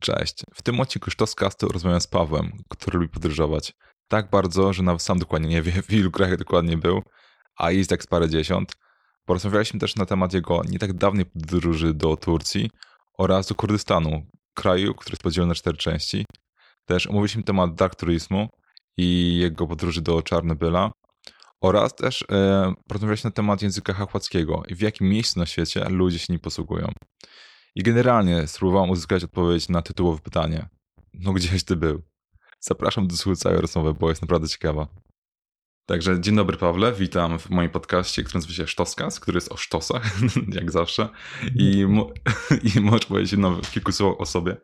Cześć. W tym odcinku Sztoskastu rozmawiam z Pawłem, który lubi podróżować. Tak bardzo, że nawet sam dokładnie nie wie, w ilu krajach dokładnie był, a jest jak z parę dziesiąt. Porozmawialiśmy też na temat jego nie tak dawnej podróży do Turcji oraz do Kurdystanu, kraju, który jest podzielony na cztery części. Też omówiliśmy temat dark turizmu i jego podróży do Czarnobyla oraz też e, porozmawialiśmy na temat języka chachwackiego i w jakim miejscu na świecie ludzie się nim posługują. I generalnie spróbowałem uzyskać odpowiedź na tytułowe pytanie. No gdzieś ty był? Zapraszam do słuchania całej rozmowy, bo jest naprawdę ciekawa. Także dzień dobry Pawle, witam w moim podcaście, który nazywa się Sztoskas, który jest o sztosach, jak zawsze. I, mo- i możesz powiedzieć no, kilku słów o sobie.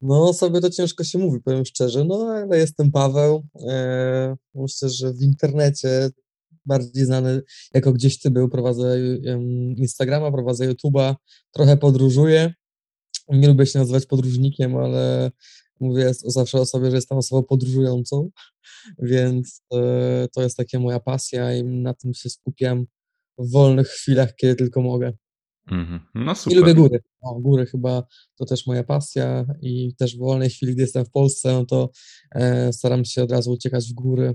No, sobie to ciężko się mówi, powiem szczerze, no ale jestem Paweł. E, myślę, że w internecie bardziej znany jako Gdzieś Ty Był, prowadzę Instagrama, prowadzę YouTube'a, trochę podróżuję. Nie lubię się nazywać podróżnikiem, ale mówię zawsze o sobie, że jestem osobą podróżującą, więc e, to jest taka moja pasja i na tym się skupiam w wolnych chwilach, kiedy tylko mogę. Mm-hmm. No super. I lubię góry. O, góry chyba to też moja pasja i też w wolnej chwili, gdy jestem w Polsce, no to e, staram się od razu uciekać w góry.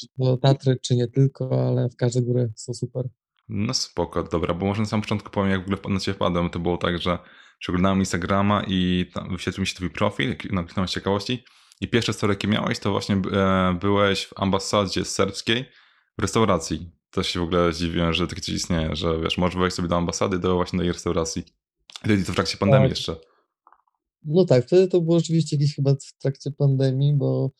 Czy to Tatry, czy nie tylko, ale w każde góry są super. No spoko, dobra, bo może na samym początku powiem, jak w ogóle na ciebie wpadłem. To było tak, że przeglądałem Instagrama i tam wyświetlił mi się twój profil, napisałem z ciekawości i pierwsze story, jakie miałeś, to właśnie e, byłeś w ambasadzie serbskiej w restauracji też się w ogóle zdziwiłem, że takie coś istnieje, że wiesz, możesz wejść sobie do ambasady, do właśnie do jej restauracji. Wtedy to w trakcie pandemii tak. jeszcze. No tak, wtedy to było rzeczywiście jakiś chyba w trakcie pandemii, bo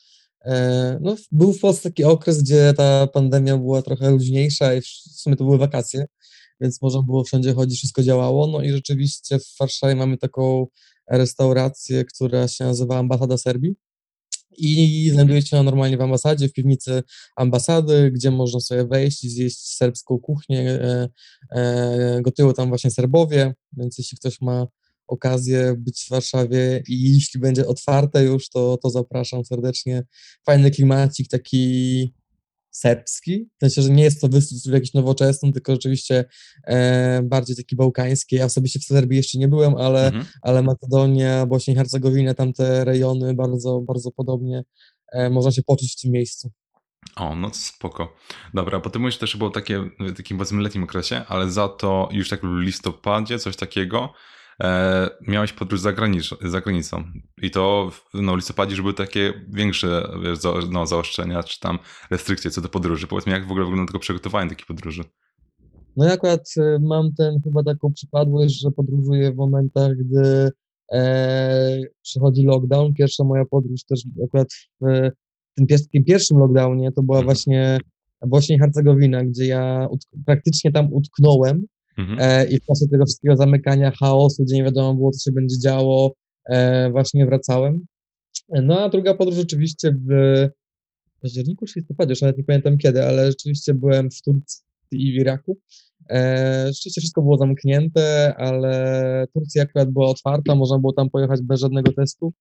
no, był w Polsce taki okres, gdzie ta pandemia była trochę luźniejsza i w sumie to były wakacje, więc można było wszędzie chodzić, wszystko działało. No i rzeczywiście w Warszawie mamy taką restaurację, która się nazywa Ambasada Serbii i znajduje się normalnie w ambasadzie, w piwnicy ambasady, gdzie można sobie wejść i zjeść serbską kuchnię. E, e, gotują tam właśnie Serbowie, więc jeśli ktoś ma okazję być w Warszawie i jeśli będzie otwarte już, to, to zapraszam serdecznie. Fajny klimacik, taki serbski, w sensie, że nie jest to wystrój jakiś nowoczesny, tylko rzeczywiście e, bardziej taki bałkański. Ja osobiście w Serbii jeszcze nie byłem, ale, mhm. ale Macedonia, Bośnia i Hercegowina, tamte rejony bardzo, bardzo podobnie e, można się poczuć w tym miejscu. O, no to spoko. Dobra, bo ty mówisz też, że było takie w takim powiedzmy letnim okresie, ale za to już tak w listopadzie, coś takiego, e, miałeś podróż za, za granicą. I to no, w listopadzie już były takie większe wiesz, za, no, zaostrzenia, czy tam restrykcje co do podróży. Powiedz mi, jak w ogóle wygląda tylko przygotowanie takiej podróży? No ja akurat e, mam ten chyba taką przypadłość, że podróżuję w momentach, gdy e, przychodzi lockdown. Pierwsza moja podróż też akurat w tym, tym pierwszym lockdownie to była mhm. właśnie Bośnia i Hercegowina, gdzie ja praktycznie tam utknąłem Mhm. E, I w czasie tego wszystkiego zamykania, chaosu, gdzie nie wiadomo było, co się będzie działo, e, właśnie wracałem. No a druga podróż rzeczywiście w październiku czy listopadzie, już nawet nie pamiętam kiedy, ale rzeczywiście byłem w Turcji i w Iraku. E, rzeczywiście wszystko było zamknięte, ale Turcja akurat była otwarta, można było tam pojechać bez żadnego testu,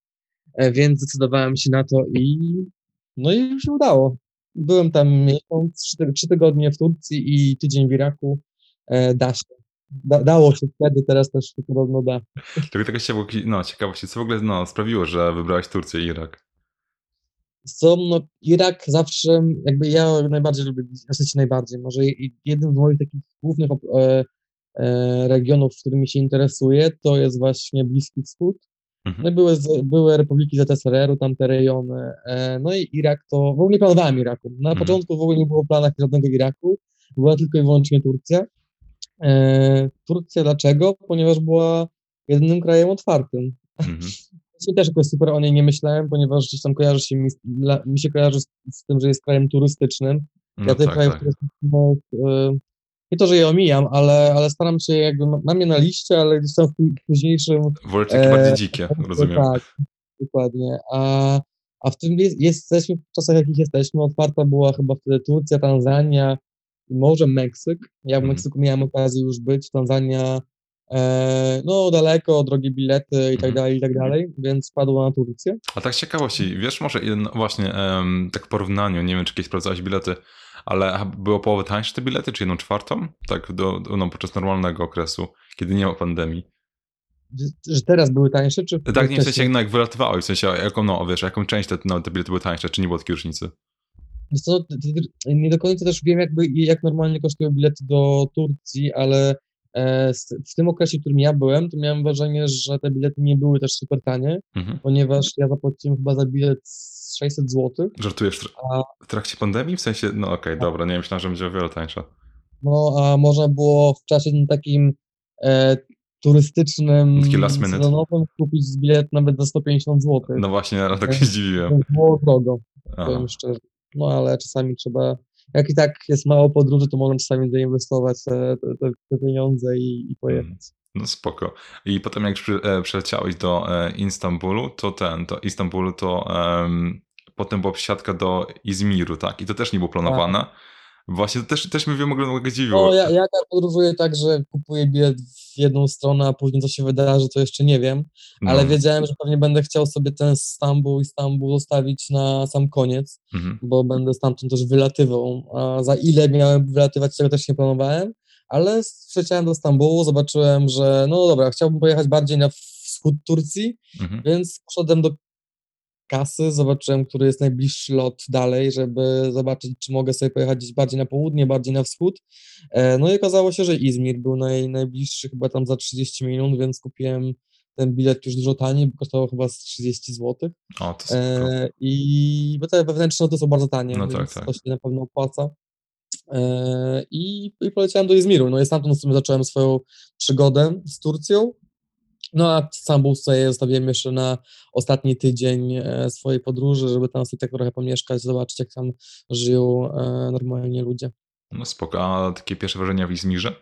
więc zdecydowałem się na to i no i się udało. Byłem tam miesiąc, trzy, trzy tygodnie w Turcji i tydzień w Iraku. E, da się. Da, dało się wtedy, teraz też się podobno da. Tylko taka się no, ciekawości, co w ogóle no, sprawiło, że wybrałeś Turcję i Irak? Co, no, Irak zawsze, jakby ja najbardziej lubię, w sensie najbardziej, może jeden z moich takich głównych e, e, regionów, w którymi się interesuję, to jest właśnie Bliski Wschód. Mhm. No, były, były republiki ZSRR-u, tamte rejony. E, no i Irak to, w ogóle nie planowałem Iraku. Na mhm. początku w ogóle nie było w planach żadnego Iraku, była tylko i wyłącznie Turcja. E, Turcja dlaczego? Ponieważ była jedynym krajem otwartym. Mhm. Ja też jakoś super o niej nie myślałem, ponieważ gdzieś tam kojarzy się mi, mi się kojarzy z, tym, że jest krajem turystycznym. No ja tych tak, krajów tak. turystycznych e, nie to, że je omijam, ale, ale staram się jakby, mam je na liście, ale gdzieś tam w późniejszym... Wolę takie e, bardziej dzikie, rozumiem. Tak, dokładnie. A, a w tym jest, jesteśmy w czasach, jakich jesteśmy. Otwarta była chyba wtedy Turcja, Tanzania, może Meksyk. Ja w mhm. Meksyku miałem okazję już być, Tanzania e, no daleko, drogie bilety i tak mhm. dalej, i tak dalej, więc spadło na Turcję. A tak z ciekawości, wiesz może no właśnie um, tak w porównaniu, nie wiem czy kiedyś sprawdzałeś bilety, ale było połowę tańsze te bilety, czy jedną czwartą? Tak do, do, no, podczas normalnego okresu, kiedy nie ma pandemii. że teraz były tańsze, czy Tak, nie w sensie no, jak wylatywałeś, w sensie jaką, no wiesz, jaką część te, no, te bilety były tańsze, czy nie było takiej różnicy? Co, nie do końca też wiem, jakby, jak normalnie kosztują bilety do Turcji, ale e, w tym okresie, w którym ja byłem, to miałem wrażenie, że te bilety nie były też super tanie, mhm. ponieważ ja zapłaciłem chyba za bilet 600 zł. Żartujesz w trakcie pandemii? W sensie, no okej, okay, tak. dobra, nie myślałem, że będzie o wiele tańsze. No, a można było w czasie takim e, turystycznym, sezonowym kupić bilet nawet za 150 zł. No właśnie, ale tak się zdziwiłem. Było drogo, powiem szczerze. No ale czasami trzeba, jak i tak jest mało podróży, to można czasami zainwestować te, te, te pieniądze i, i pojechać. Mm, no spoko. I potem jak przy, e, przyleciałeś do e, Istanbulu, to ten, to Istanbulu to um, potem była przesiadka do Izmiru, tak? I to też nie było planowane. Tak. Właśnie, to też, też mnie mogę dziwiło. No, ja, ja tak podróżuję tak, że kupuję bilet w jedną stronę, a później co się wydarzy, to jeszcze nie wiem, no. ale wiedziałem, że pewnie będę chciał sobie ten Stambuł i Stambuł zostawić na sam koniec, mhm. bo będę stamtąd też wylatywał, a za ile miałem wylatywać, tego też nie planowałem, ale przyleciałem do Stambułu, zobaczyłem, że no dobra, chciałbym pojechać bardziej na wschód Turcji, mhm. więc poszedłem do kasy, zobaczyłem, który jest najbliższy lot dalej, żeby zobaczyć, czy mogę sobie pojechać gdzieś bardziej na południe, bardziej na wschód. E, no i okazało się, że Izmir był naj, najbliższy chyba tam za 30 minut, więc kupiłem ten bilet już dużo taniej, bo kosztował chyba z 30 zł. O, to e, I bo te wewnętrzne to są bardzo tanie, no więc tak, tak. to się na pewno opłaca. E, i, I poleciałem do Izmiru. No i stamtąd w sumie zacząłem swoją przygodę z Turcją. No a Stambul sobie zostawiłem jeszcze na ostatni tydzień e, swojej podróży, żeby tam sobie tak trochę pomieszkać, zobaczyć jak tam żyją e, normalnie ludzie. No spoko, a takie pierwsze wrażenia w Izmirze?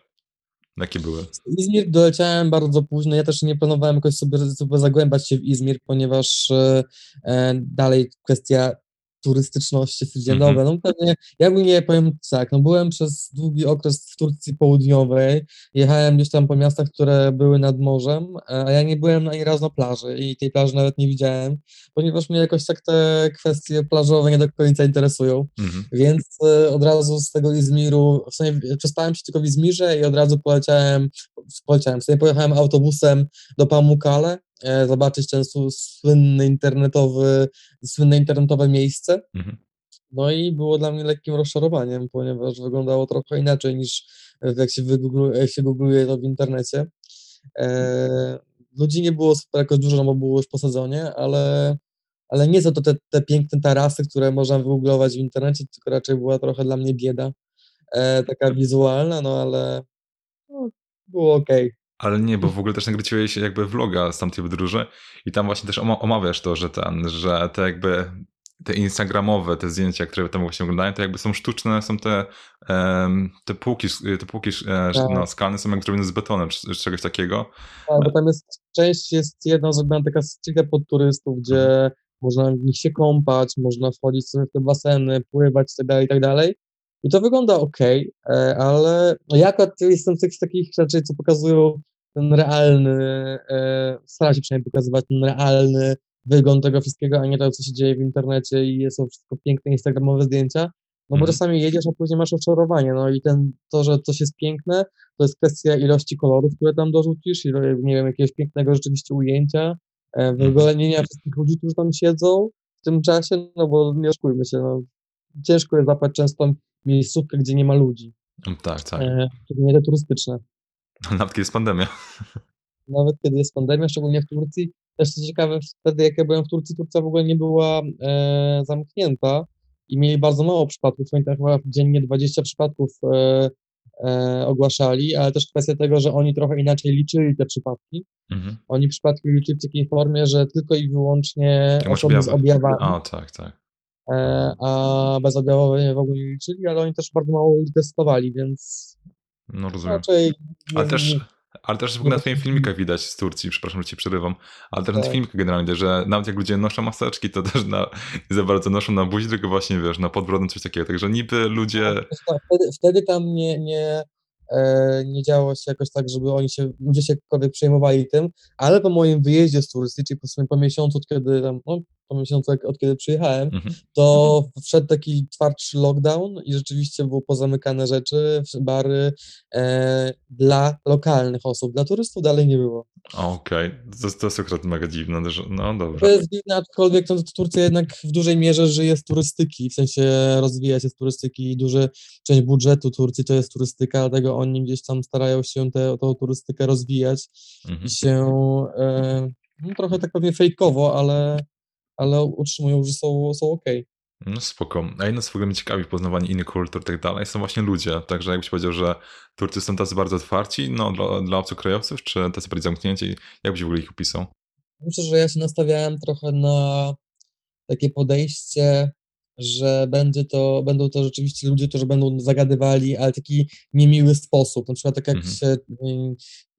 Jakie były? Izmir doleciałem bardzo późno. Ja też nie planowałem jakoś sobie, sobie zagłębać się w Izmir, ponieważ e, dalej kwestia turystyczności stwierdziłem, mm -hmm. dobra, no pewnie, ja nie powiem tak, no byłem przez długi okres w Turcji Południowej, jechałem gdzieś tam po miastach, które były nad morzem, a ja nie byłem ani razu na plaży i tej plaży nawet nie widziałem, ponieważ mnie jakoś tak te kwestie plażowe nie do końca interesują, mm -hmm. więc e, od razu z tego Izmiru, w sumie przespałem się tylko w Izmirze i od razu poleciałem, poleciałem, w sumie pojechałem autobusem do Pamukkale, E, zobaczyć ten słynny internetowy, słynne internetowe miejsce. Mhm. No i było dla mnie lekkim rozczarowaniem, ponieważ wyglądało trochę inaczej niż jak się, wygoogluje, jak się googluje to w internecie. E, ludzi nie było super jakoś dużo, no bo było już po sezonie, ale, ale nie są to te, te piękne tarasy, które można wygooglować w internecie, tylko raczej była trochę dla mnie bieda, e, taka wizualna, no ale no, było ok. Ale nie, bo w ogóle też nagrywałeś jakby vloga z tamtej podróży i tam właśnie też omawiasz to, że ten, że te jakby te instagramowe, te zdjęcia, które tam właśnie oglądają, to jakby są sztuczne, są te, te półki, te półki e, tak. no, skalne są jak zrobione z betonem, czy, czy czegoś takiego. Tak, bo tam jest, część jest jedna zrobiona taka stricte pod turystów, gdzie mhm. można w nich się kąpać, można wchodzić sobie w te baseny, pływać itd., tak itd. I to wygląda ok, e, ale ja akurat jestem z tych takich rzeczy, co pokazują ten realny, e, stara się przynajmniej pokazywać ten realny wygląd tego wszystkiego, a nie to, co się dzieje w internecie i są wszystko piękne instagramowe zdjęcia, no bo mm. czasami jedziesz, a później masz oczarowanie, no i ten, to, że coś jest piękne, to jest kwestia ilości kolorów, które tam dorzucisz i, nie wiem, jakiegoś pięknego rzeczywiście ujęcia, e, mhm. wygolenienia wszystkich ludzi, którzy tam siedzą w tym czasie, no bo nie oszukujmy się, no ciężko jest zapać często miejscówkę, gdzie nie ma ludzi. Tak, tak. E, szczególnie te turystyczne. Nawet kiedy jest pandemia. Nawet kiedy jest pandemia, szczególnie w Turcji. Też co ciekawe, wtedy jak ja byłem w Turcji, Turcja w ogóle nie była e, zamknięta i mieli bardzo mało przypadków. Pamiętam chyba dziennie 20 przypadków e, e, ogłaszali, ale też kwestia tego, że oni trochę inaczej liczyli te przypadki. Mhm. Oni przypadki liczyli w takiej formie, że tylko i wyłącznie osoby z objawami. O, tak, tak. E, a bezobjawowe w ogóle nie liczyli, ale oni też bardzo mało testowali, więc no rozumiem. Raczej ale też, ale też w ogóle na twoim filmikach widać z Turcji, przepraszam, że ci przerywam, ale też tak. na filmikach generalnie, że nawet jak ludzie noszą maseczki, to też na, nie za bardzo noszą na buzi, tylko właśnie, wiesz, na podbrodem coś takiego, także niby ludzie... Tak, wtedy, wtedy tam nie, nie, e, nie działo się jakoś tak, żeby oni się, ludzie się jakkolwiek przejmowali tym, ale po moim wyjeździe z turystyki, czyli po, po miesiącu, kiedy tam, no, po miesiącu, od kiedy przyjechałem, mhm. to wszedł taki twardszy lockdown i rzeczywiście było pozamykane rzeczy, bary e, dla lokalnych osób, dla turystów dalej nie było. Okej, okay. to, to jest akurat mega dziwne, no dobra. To jest dziwne, aczkolwiek to, to Turcja jednak w dużej mierze żyje z turystyki, w sensie rozwija się z turystyki i duża część budżetu Turcji to jest turystyka, dlatego oni gdzieś tam starają się tę turystykę rozwijać mhm. i się e, no, trochę tak pewnie fejkowo, ale ale utrzymują, że są, są ok. No spoko. A jedno co w ogóle mnie ciekawi w poznawaniu innych kultur i tak dalej są właśnie ludzie. Także jakbyś powiedział, że Turcy są tacy bardzo otwarci no, dla, dla obcokrajowców, czy tacy bardziej zamknięci? Jak byś w ogóle ich opisał? Myślę, że ja się nastawiałem trochę na takie podejście, że będzie to, będą to rzeczywiście ludzie, którzy będą zagadywali, ale taki niemiły sposób. Na przykład tak jak mhm. się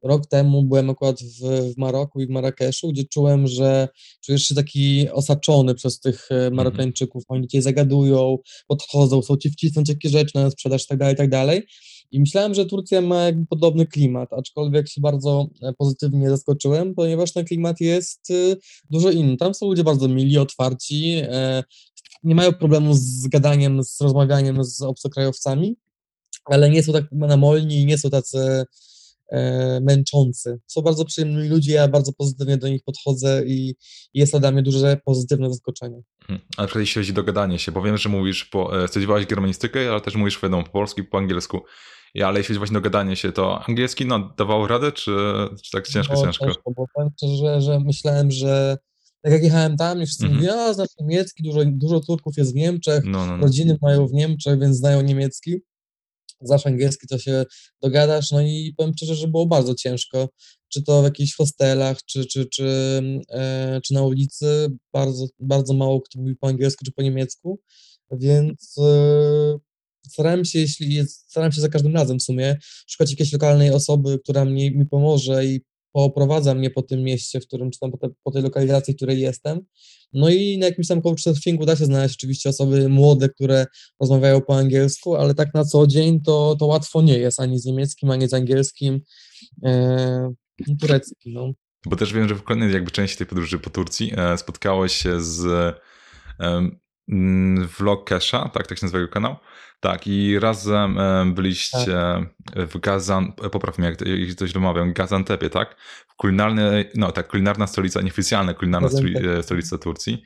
rok temu byłem akurat w, w Maroku i w Marrakeszu, gdzie czułem, że czujesz się taki osaczony przez tych e, mhm. Marokańczyków. Oni cię zagadują, podchodzą, chcą ci wcisnąć jakieś rzeczy na sprzedaż i tak dalej, tak dalej. I myślałem, że Turcja ma jakby podobny klimat, aczkolwiek się bardzo e, pozytywnie zaskoczyłem, ponieważ ten klimat jest e, dużo inny. Tam są ludzie bardzo mili, otwarci, nie mają problemu z gadaniem, z rozmawianiem z obcokrajowcami, ale nie są tak namolni i nie są tacy e, męczący. Są bardzo przyjemni ludzie, ja bardzo pozytywnie do nich podchodzę i, jest to dla mnie duże pozytywne zaskoczenie. Hmm. A na przykład jeśli chodzi o dogadanie się, bo wiem, że mówisz, po, e, studiowałeś germanistykę, ale też mówisz wiadomo po polsku i po angielsku. I, ale jeśli chodzi właśnie o dogadanie się, to angielski no, dawało radę, czy, czy tak ciężko, no, ciężko? ciężko bo powiem szczerze, że myślałem, że tak jak jechałem tam i wszyscy mm -hmm. mówili, a znasz niemiecki, dużo, dużo Turków jest w Niemczech, no, no, no. rodziny mają w Niemczech, więc znają niemiecki. Znasz angielski, to się dogadasz, no i powiem szczerze, że było bardzo ciężko, czy to w jakichś hostelach, czy, czy, czy, e, czy na ulicy, bardzo, bardzo mało kto mówi po angielsku, czy po niemiecku, więc e, starałem się, jeśli jest, starałem się za każdym razem w sumie szukać jakiejś lokalnej osoby, która mi, mi pomoże i pooprowadza mnie po tym mieście, w którym, czy tam po, te, po tej lokalizacji, w której jestem. No i na jakimś tam couchsurfingu da się znaleźć oczywiście osoby młode, które rozmawiają po angielsku, ale tak na co dzień to, to łatwo nie jest, ani z niemieckim, ani z angielskim, e, tureckim, no. Bo też wiem, że w kolejnej jakby części tej podróży po Turcji e, spotkałeś się z e, Vlog Kesha, tak, tak się nazywa jego kanał, tak, i razem e, byliście w Gazan, e, popraw mnie, jak coś domawiam, Gazantepie, tak? W kulinarnej, no tak, kulinarna stolica, nieoficjalna kulinarna e, stolica Turcji.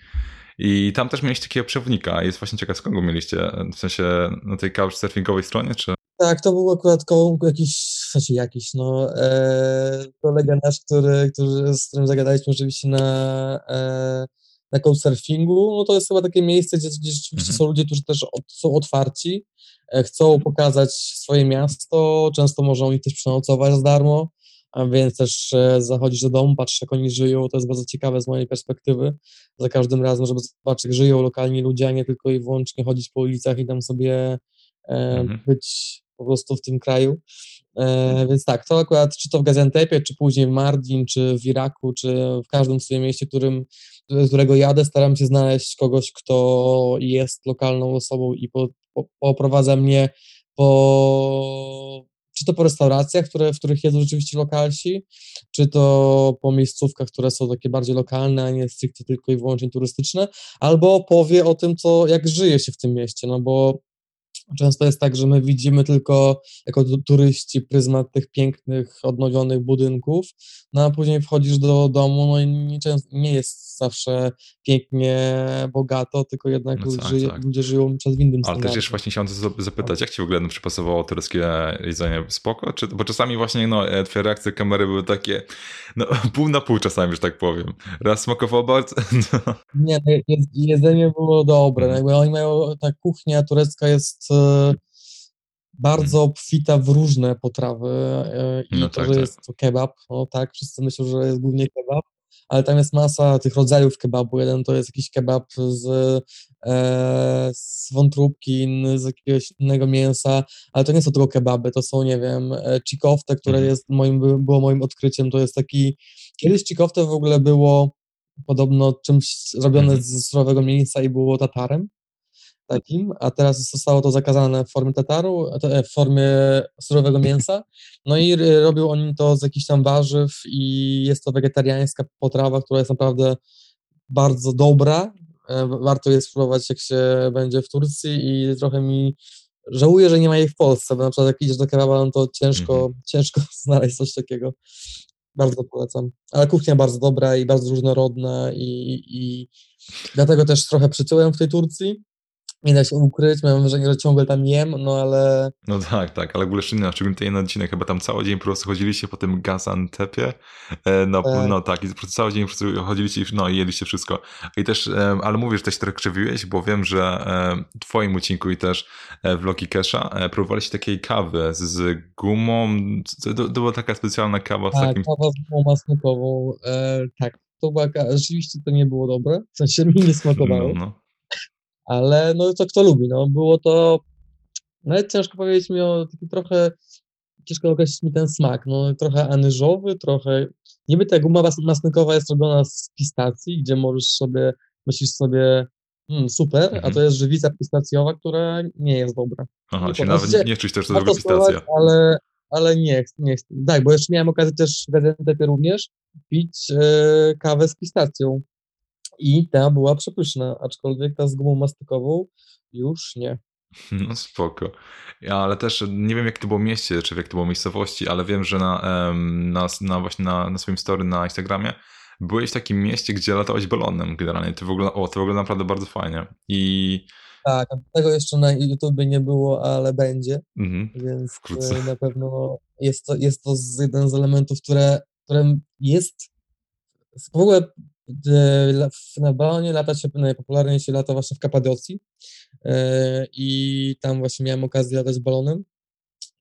I tam też mieliście takiego przewodnika. Jest właśnie ciekaw, skąd go mieliście? W sensie na tej couchsurfingowej stronie, czy? Tak, to był akurat jakiś, w sensie jakiś, no, e, kolega nasz, który, który, z którym zagadaliśmy oczywiście na, e, na couchsurfingu, no to jest chyba takie miejsce, gdzie, gdzie rzeczywiście mhm. są ludzie, którzy też od, są otwarci, e, chcą pokazać swoje miasto, często można ich też przenocować za darmo, a więc też e, zachodzisz do domu, patrzysz jak oni żyją, to jest bardzo ciekawe z mojej perspektywy, za każdym razem, żeby zobaczyć jak żyją lokalni ludzie, a nie tylko i wyłącznie chodzić po ulicach i tam sobie e, mhm. być po prostu w tym kraju. E, więc tak, to akurat czy to w Gaziantepie, czy później w Mardin, czy w Iraku, czy w każdym swoim mieście, którym, z którego jadę, staram się znaleźć kogoś, kto jest lokalną osobą i po, po, poprowadza mnie po czy to po restauracjach, które, w których jedzą rzeczywiście lokalsi, czy to po miejscówkach, które są takie bardziej lokalne, a nie stricte tylko i wyłącznie turystyczne, albo powie o tym, co, jak żyje się w tym mieście, no bo Często jest tak, że my widzimy tylko jako turyści pryzmat tych pięknych, odnowionych budynków, no a później wchodzisz do domu, no i nie, nie jest zawsze pięknie, bogato, tylko jednak no tak, żyje, tak. ludzie żyją przez w innym Ale też jeszcze właśnie chciałem zapytać, jak ci w ogóle przypasowało tureckie jedzenie? Spoko? Czy, bo czasami właśnie no, e, twoje reakcje kamery były takie, no pół na pół czasami, że tak powiem. Raz smakowało bardzo... No. Nie, no, jedzenie było dobre. Mhm. Jakby oni mają, ta kuchnia turecka jest e, bardzo obfita w różne potrawy e, i no to, tak, że tak. jest to kebab, no tak, wszyscy myślą, że jest głównie kebab, ale tam jest masa tych rodzajów kebabu. Jeden to jest jakiś kebab z, e, z wątróbki, inny z jakiegoś innego mięsa, ale to nie są tylko kebaby, to są, nie wiem, e, chikofte, które mhm. jest moim, było moim odkryciem. To jest taki, kiedyś chikofte w ogóle było podobno czymś zrobione mhm. z surowego mięsa i było tatarem. Takim, a teraz zostało to zakazane w formie tataru, e, w formie surowego mięsa. No i robią oni to z jakichś tam warzyw i jest to wegetariańska potrawa, która jest naprawdę bardzo dobra. E, warto je spróbować, jak się będzie w Turcji i trochę mi żałuję, że nie ma jej w Polsce, bo na przykład jak idziesz do kebaba, no to ciężko, mhm. ciężko znaleźć coś takiego. Bardzo polecam. Ale kuchnia bardzo dobra i bardzo różnorodna i, i dlatego też trochę przytyłem w tej Turcji, nie da się ukryć, miałem wrażenie, że ciągle tam jem, no ale... No tak, tak, ale w ogóle szczególnie, ten jeden odcinek, chyba tam cały dzień po prostu chodziliście po tym Gazantepie, e, no tak. no tak, i po prostu cały dzień po prostu chodziliście no i jedliście wszystko. I też, e, ale mówisz, że też trochę krzywiłeś, bo wiem, że e, w twoim odcinku i też w Loki Kesha próbowaliście takiej kawy z gumą, to, to była taka specjalna kawa z tak, takim... kawa z gumą masnukową, e, tak, to była, rzeczywiście to nie było dobre, w sensie mi nie smakowało. No, no ale no to kto lubi, no było to, nawet ciężko powiedzieć mi o taki trochę, ciężko określić mi ten smak, no trochę anyżowy, trochę, niby ta guma masnykowa jest robiona z pistacji, gdzie możesz sobie, myślisz sobie, mm, super, mhm. a to jest żywica pistacjowa, która nie jest dobra. Aha, no, czyli nawet nie, nie czuć też tego pistacja. Ale, ale nie, nie. Tak, bo jeszcze miałem okazję też w Gaziantepie również pić e, kawę z pistacją. I ta była przepyszna, aczkolwiek ta z gumą mastykową już nie. No spoko. Ja, ale też nie wiem, jak to było mieście, czy w jak to było miejscowości, ale wiem, że na, na, na właśnie na, na swoim story na Instagramie byłeś w takim mieście, gdzie latałeś balonem generalnie. To wygląda, o, to wygląda naprawdę bardzo fajnie. I... Tak, tego jeszcze na YouTube nie było, ale będzie, mhm, więc wkrótce. E, na pewno jest to, jest to jeden z elementów, które, którym jest w ogóle na balonie lata się, najpopularniej się lata właśnie w Kapadocji e, i tam właśnie miałem okazję latać balonem.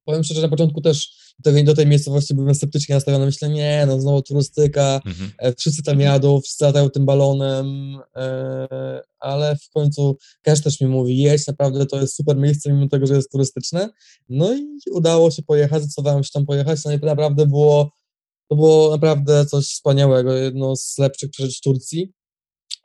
Powiem szczerze, na początku też do tej, do tej miejscowości byłem sceptycznie nastawiony. Myślę, nie, no znowu turystyka, mhm. E, wszyscy tam jadą, wszyscy latają tym balonem, e, ale w końcu każdy też mi mówi, jedź, naprawdę to jest super miejsce, mimo tego, że jest turystyczne. No i udało się pojechać, zdecydowałem się tam pojechać, no i naprawdę było to było naprawdę coś wspaniałego, jedno z lepszych przeżyć Turcji.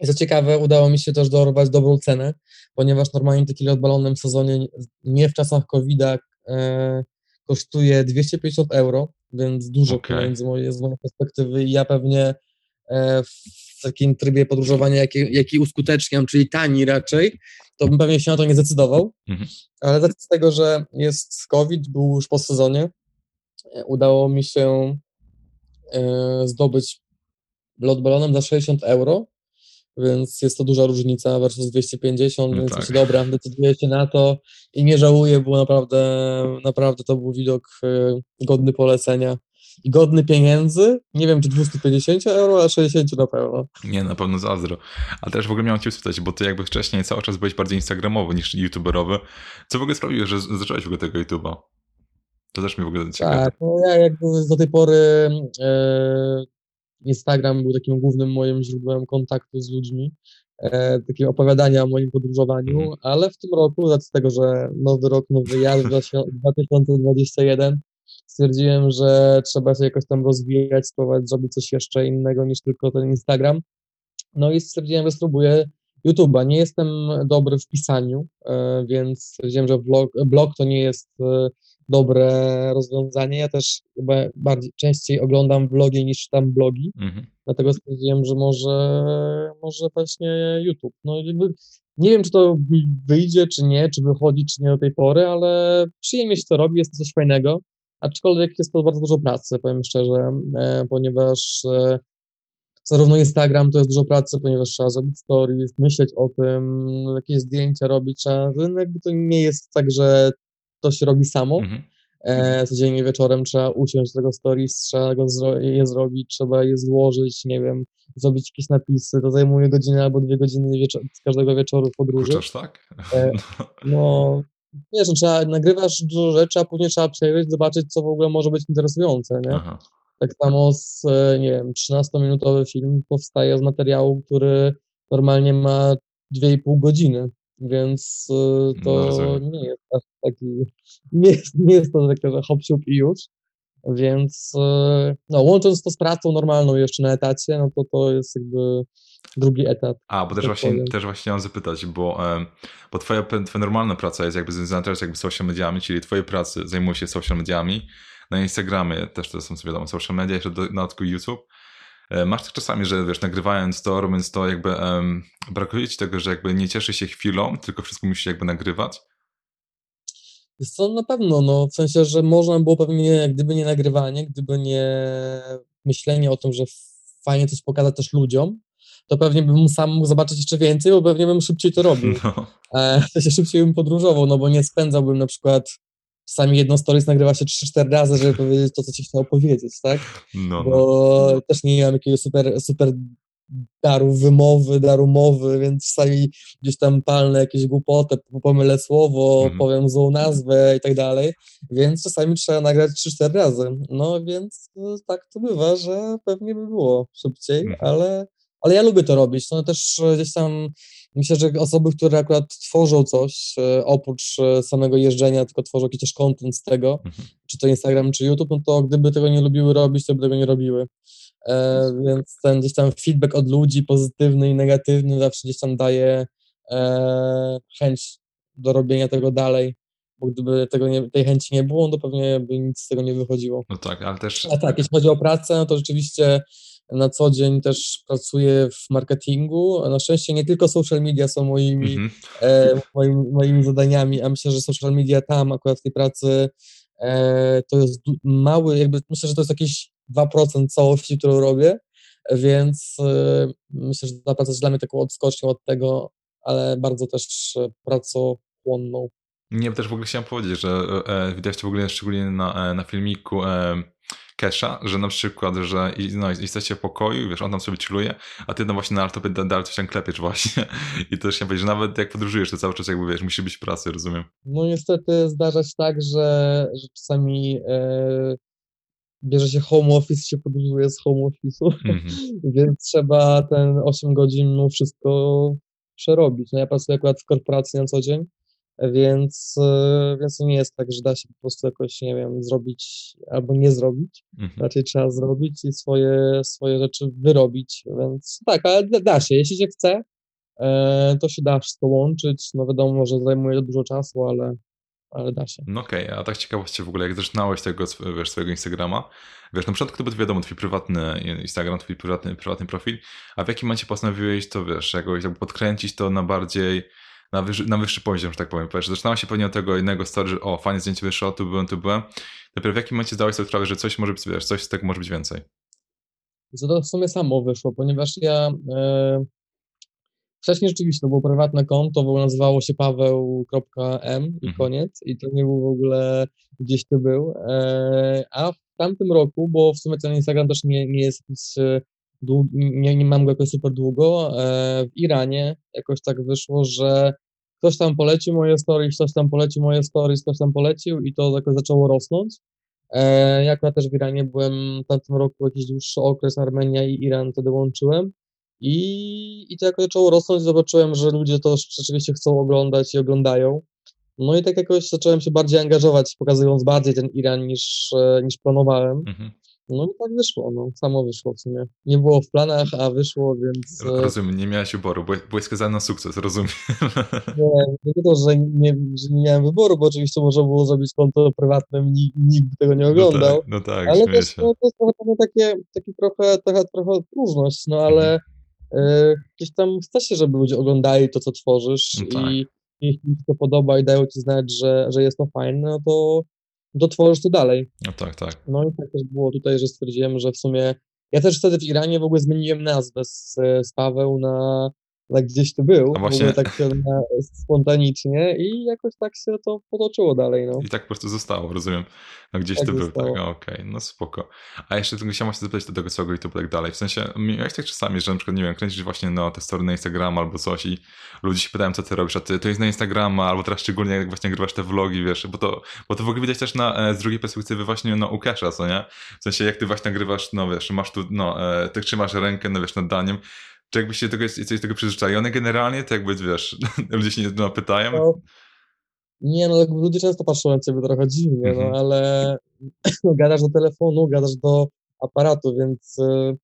I co ciekawe, udało mi się też dorwać dobrą cenę, ponieważ normalnie taki lot balonem w sezonie, nie w czasach COVID-a, e, kosztuje 250 euro, więc dużo okay. pieniędzy z mojej perspektywy i ja pewnie e, w takim trybie podróżowania, jaki, jaki uskuteczniam, czyli tani raczej, to bym pewnie się na to nie zdecydował, mhm. ale z tego, że jest COVID, był już po sezonie, e, udało mi się zdobyć lot balonem za 60 euro, więc jest to duża różnica versus 250, no więc tak. dobra, decyduję się na to i nie żałuję, bo naprawdę, naprawdę to był widok e, godny polecenia i godny pieniędzy. Nie wiem, czy 250 euro, a 60 na pewno. Nie, na pewno zazdro. A też w ogóle miałem cię spytać, bo ty jakby wcześniej cały czas byłeś bardziej instagramowy niż youtuberowy. Co w ogóle sprawiło, że zacząłeś w ogóle tego YouTube'a? To też mi w ogóle ciekawe. Tak, no ja jakby do tej pory e, Instagram był takim głównym moim źródłem kontaktu z ludźmi, e, takiego opowiadania o moim podróżowaniu, mm. ale w tym roku, z tego, że nowy rok, nowy ja, 2021, stwierdziłem, że trzeba się jakoś tam rozwijać, spróbować zrobić coś jeszcze innego niż tylko ten Instagram. No i stwierdziłem, że spróbuję YouTube'a. Nie jestem dobry w pisaniu, e, więc stwierdziłem, że blog, blog to nie jest e, dobre rozwiązanie. Ja też chyba bardziej częściej oglądam vlogi niż czytam blogi, mhm. dlatego stwierdziłem, że może, może właśnie YouTube. No jakby nie wiem, czy to wyjdzie, czy nie, czy wychodzi, czy nie do tej pory, ale przyjemnie się to robi, jest to coś fajnego, aczkolwiek jest to bardzo dużo pracy, powiem szczerze, e, ponieważ e, zarówno Instagram to jest dużo pracy, ponieważ trzeba zrobić stories, myśleć o tym, jakieś zdjęcia robić, trzeba, jakby to nie jest tak, że to się robi samo. Mhm. E, codziennie wieczorem trzeba usiąść do tego stories, trzeba go zro je zrobić, trzeba je złożyć, nie wiem, zrobić jakieś napisy. To zajmuje godzinę albo dwie godziny z każdego wieczoru podróży. Chociaż tak? E, no, wiesz, no, trzeba, nagrywasz dużo rzeczy, a później trzeba przejrzeć, zobaczyć, co w ogóle może być interesujące, nie? Aha. Tak samo z, e, nie wiem, 13-minutowy film powstaje z materiału, który normalnie ma 2,5 godziny. Więc y, to no, nie jest aż taki, nie jest, nie jest to takie, że hop i już. Więc e, no, łącząc to z pracą normalną jeszcze na etacie, no to to jest jakby drugi etap. A, bo też właśnie, też właśnie chciałem zapytać, bo, bo twoja, twoja normalna praca jest jakby związana też jakby social mediami, czyli twoje pracy zajmuje się social mediami, na Instagramie też to są, wiadomo, social media, jeszcze do, na YouTube. E, masz tak czasami, że wiesz, nagrywając to, robiąc to, jakby um, brakuje ci tego, że jakby nie cieszy się chwilą, tylko wszystko musi jakby nagrywać? To na pewno, no, w sensie, że można było pewnie, gdyby nie nagrywanie, gdyby nie myślenie o tym, że fajnie coś pokazać też ludziom, to pewnie bym sam mógł zobaczyć jeszcze więcej, bo pewnie bym szybciej to robił. No. E, to się szybciej bym podróżował, no bo nie spędzałbym na przykład czasami jedną stories nagrywa się 3-4 razy, żeby powiedzieć to, co ci chciał powiedzieć, tak? No, Bo no. też nie mam jakiegoś super, super daru wymowy, daru mowy, więc czasami gdzieś tam palnę jakieś głupoty, pomylę słowo, mm. powiem złą nazwę i tak dalej, więc czasami trzeba nagrać 3-4 razy. No więc no, tak to bywa, że pewnie by było szybciej, mm. ale, ale ja lubię to robić. No też gdzieś tam Myślę, że osoby, które akurat tworzą coś, e, oprócz e, samego jeżdżenia, tylko tworzą jakiś też content z tego, mhm. czy to Instagram, czy YouTube, no to gdyby tego nie lubiły robić, to by tego nie robiły. E, więc ten gdzieś tam feedback od ludzi, pozytywny i negatywny, zawsze gdzieś tam daje e, chęć do robienia tego dalej, bo gdyby tego nie, tej chęci nie było, to pewnie by nic z tego nie wychodziło. No tak, ale też... A tak, jeśli chodzi o pracę, no to rzeczywiście na co dzień też pracuję w marketingu. Na szczęście nie tylko social media są moimi, -hmm. e, moimi, moimi, zadaniami, a myślę, że social media tam akurat w tej pracy e, to jest mały, jakby myślę, że to jest jakieś 2% całości, którą robię, więc e, myślę, że ta praca jest dla mnie taką odskocznią od tego, ale bardzo też pracochłonną. Nie, też w ogóle chciałem powiedzieć, że e, widać to w ogóle szczególnie na, e, na filmiku e, Kesha, że na przykład, że no, jesteście w pokoju, wiesz, on tam sobie chilluje, a ty no właśnie na laptopie dalej coś tam klepiesz właśnie. I to też chciałem powiedzieć, że nawet jak podróżujesz, to cały czas jakby, wiesz, musi być pracy, rozumiem. No niestety zdarza się tak, że, że czasami e, bierze się home office się podróżuje z home office'u, mm -hmm. więc trzeba ten 8 godzin no, wszystko przerobić. No ja pracuję akurat w korporacji na co dzień, więc, e, więc to nie jest tak, że da się po prostu jakoś, nie wiem, zrobić albo nie zrobić. Mhm. Raczej trzeba zrobić i swoje, swoje rzeczy wyrobić, więc tak, ale da się, jeśli się chce, e, to się da wszystko łączyć. No wiadomo, że zajmuje dużo czasu, ale, ale da się. No okej, okay, a tak ciekawości w ogóle, jak zaczynałeś tego, wiesz, swojego Instagrama, wiesz, na początku to był wiadomo, twój prywatny Instagram, twój prywatny, prywatny profil, a w jakim momencie postanowiłeś to, wiesz, jakoś jakby podkręcić to na bardziej na, wyższy, na wyższy poziom, że tak powiem. Powiesz, zaczynała się pewnie od tego jednego story, że o, fajnie zdjęcie wyszło, tu byłem, tu byłem. Dopiero w jakim momencie zdałeś sobie sprawę, że coś może być, wiesz, coś z tego może być więcej? Co to w sumie samo wyszło, ponieważ ja e, wcześniej rzeczywiście to było prywatne konto, bo nazywało się paweł.m i mhm. koniec i to nie był w ogóle gdzieś tu był, e, a w tamtym roku, bo w sumie ten Instagram też nie, nie jest jakiś nie, nie mam go jakoś super długo. E, w Iranie jakoś tak wyszło, że ktoś tam polecił moje story, ktoś tam polecił moje story, ktoś tam polecił i to jakoś zaczęło rosnąć. E, ja też w Iranie byłem w tamtym roku jakiś dłuższy okres, Armenia i Iran wtedy łączyłem. I, I to jakoś zaczęło rosnąć, zobaczyłem, że ludzie to rzeczywiście chcą oglądać i oglądają. No i tak jakoś zacząłem się bardziej angażować, pokazując bardziej ten Iran niż, e, niż planowałem. Mhm. No i tak wyszło, no, samo wyszło w sumie. Nie było w planach, a wyszło, więc... E, rozumiem, nie miałeś wyboru, skazany na sukces, rozumiem. Nie, nie to, że nie, że nie miałem wyboru, bo oczywiście można było zrobić konto prywatne, nikt, nikt tego nie oglądał. No tak, no tak ale też no, to jest trochę takie, takie trochę, trochę, trochę próżność, no ale mhm. y, gdzieś tam chce się, żeby ludzie oglądali to, co tworzysz no tak. i jeśli mi się to podoba i dają ci znać, że, że jest to fajne, no to dotworzysz to dalej. No tak, tak. No i tak też było tutaj, że stwierdziłem, że w sumie ja też wtedy w Iranie w ogóle zmieniłem nazwę z, z Paweł na tak gdzieś tu był, A właśnie... tak spontanicznie i jakoś tak się to potoczyło dalej. No. I tak po prostu zostało, rozumiem. No gdzieś tak to był, tak, okej, okay, no spoko. A jeszcze tylko chciałem się zapytać do tego swojego YouTube tak dalej, w sensie miałeś tak czasami, że na przykład, nie wiem, kręcisz właśnie no, te story na Instagram albo coś i ludzie się pytają, co ty robisz, a ty, to jest na Instagrama, albo teraz szczególnie jak właśnie nagrywasz te vlogi, wiesz, bo to, bo to w ogóle widać też na, e, z drugiej perspektywy właśnie no, u Kesha, co nie? W sensie jak ty właśnie nagrywasz, no wiesz, masz tu, no, e, ty trzymasz rękę, no wiesz, nad daniem, czy jakbyś się tego, jesteś tego przyzwyczajony generalnie, to jakby, wiesz, ludzie się nie no, pytają? No, Nie, no ludzie często patrzą na ciebie trochę dziwnie, no Mhm. ale gadasz do telefonu, gadasz do aparatu, więc y,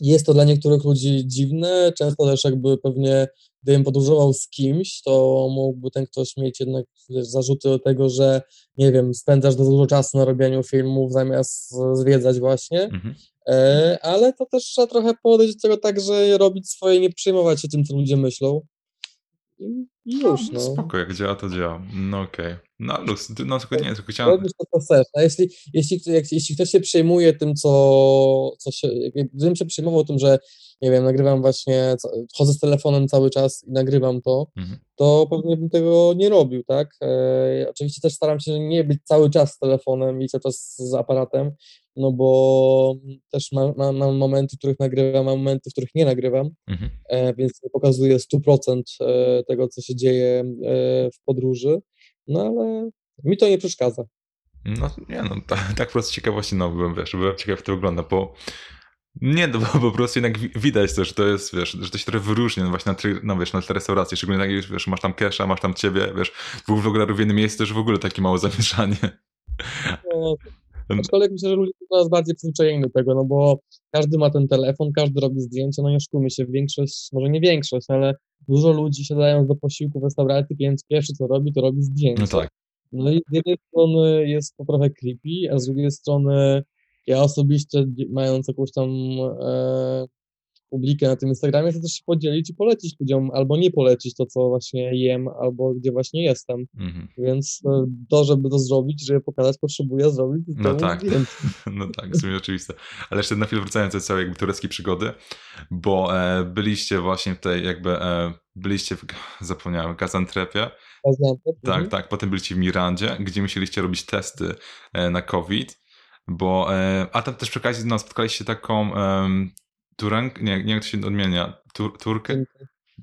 jest to dla niektórych ludzi dziwne. Często też jakby pewnie gdybym podróżował z kimś, to mógłby ten ktoś mieć jednak wiesz, zarzuty do tego, że nie wiem, spędzasz za dużo czasu na robieniu filmów zamiast zwiedzać właśnie. Mhm. Ale to też trzeba trochę podejść do tego tak, że robić swoje, nie przejmować się tym, co ludzie myślą. I, już, No, no. spoko, jak działa, to działa. No okej. No luz, no tylko nie, tylko chciałem... Robisz to, co chcesz. A jeśli, jeśli, jak, jeśli ktoś się przejmuje tym, co, co się. Gdybym się przejmował tym, że nie wiem, nagrywam właśnie, chodzę z telefonem cały czas i nagrywam to, Mhm. to pewnie bym tego nie robił, tak? E, oczywiście też staram się nie być cały czas z telefonem i cały czas z aparatem, no bo też mam, mam, mam momenty, w których nagrywam, mam momenty, w których nie nagrywam, Mhm. e, więc nie pokazuję 100% e, tego, co się dzieje e, w podróży, no ale mi to nie przeszkadza. No nie no, tak, tak po prostu ciekawości, no byłem, wiesz, byłem ciekaw jak to wygląda, bo nie, no bo po prostu jednak wi- widać też, że to jest, wiesz, że to się trochę wyróżnia, no właśnie na, tle- no wiesz, na tle restauracji, szczególnie jak, wiesz, masz tam Kesha, masz tam ciebie, wiesz, dwóch vlogerów w jednym miejscu, to już w ogóle takie małe zamieszanie. No, aczkolwiek myślę, że ludzie są coraz bardziej przyzwyczajeni do tego, no bo każdy ma ten telefon, każdy robi zdjęcia, no nie oszukujmy się, większość, może nie większość, ale dużo ludzi siadając do posiłku w restauracji, więc pierwsze co robi, to robi zdjęcia. No tak. No i z jednej strony jest to trochę creepy, a z drugiej strony ja osobiście, mając jakąś tam e, publikę na tym Instagramie, chcę też się podzielić i polecić ludziom, albo nie polecić to, co właśnie jem, albo gdzie właśnie jestem. Mhm. Więc e, to, żeby to zrobić, żeby pokazać, potrzebuję zrobić No tak. No tak, w sumie oczywiste. Ale jeszcze na chwilę wracając do całej jakby tureckiej przygody, bo e, byliście właśnie w tej jakby, e, byliście w, zapomniałem, Gazantrepie, Gaziantep, tak, mhm. tak, potem byliście w Mirandzie, gdzie musieliście robić testy e, na COVID, bo, e, a tam też przy okazji no, spotkaliście taką em, Turank, nie, nie jak to się odmienia, tur, Turkę?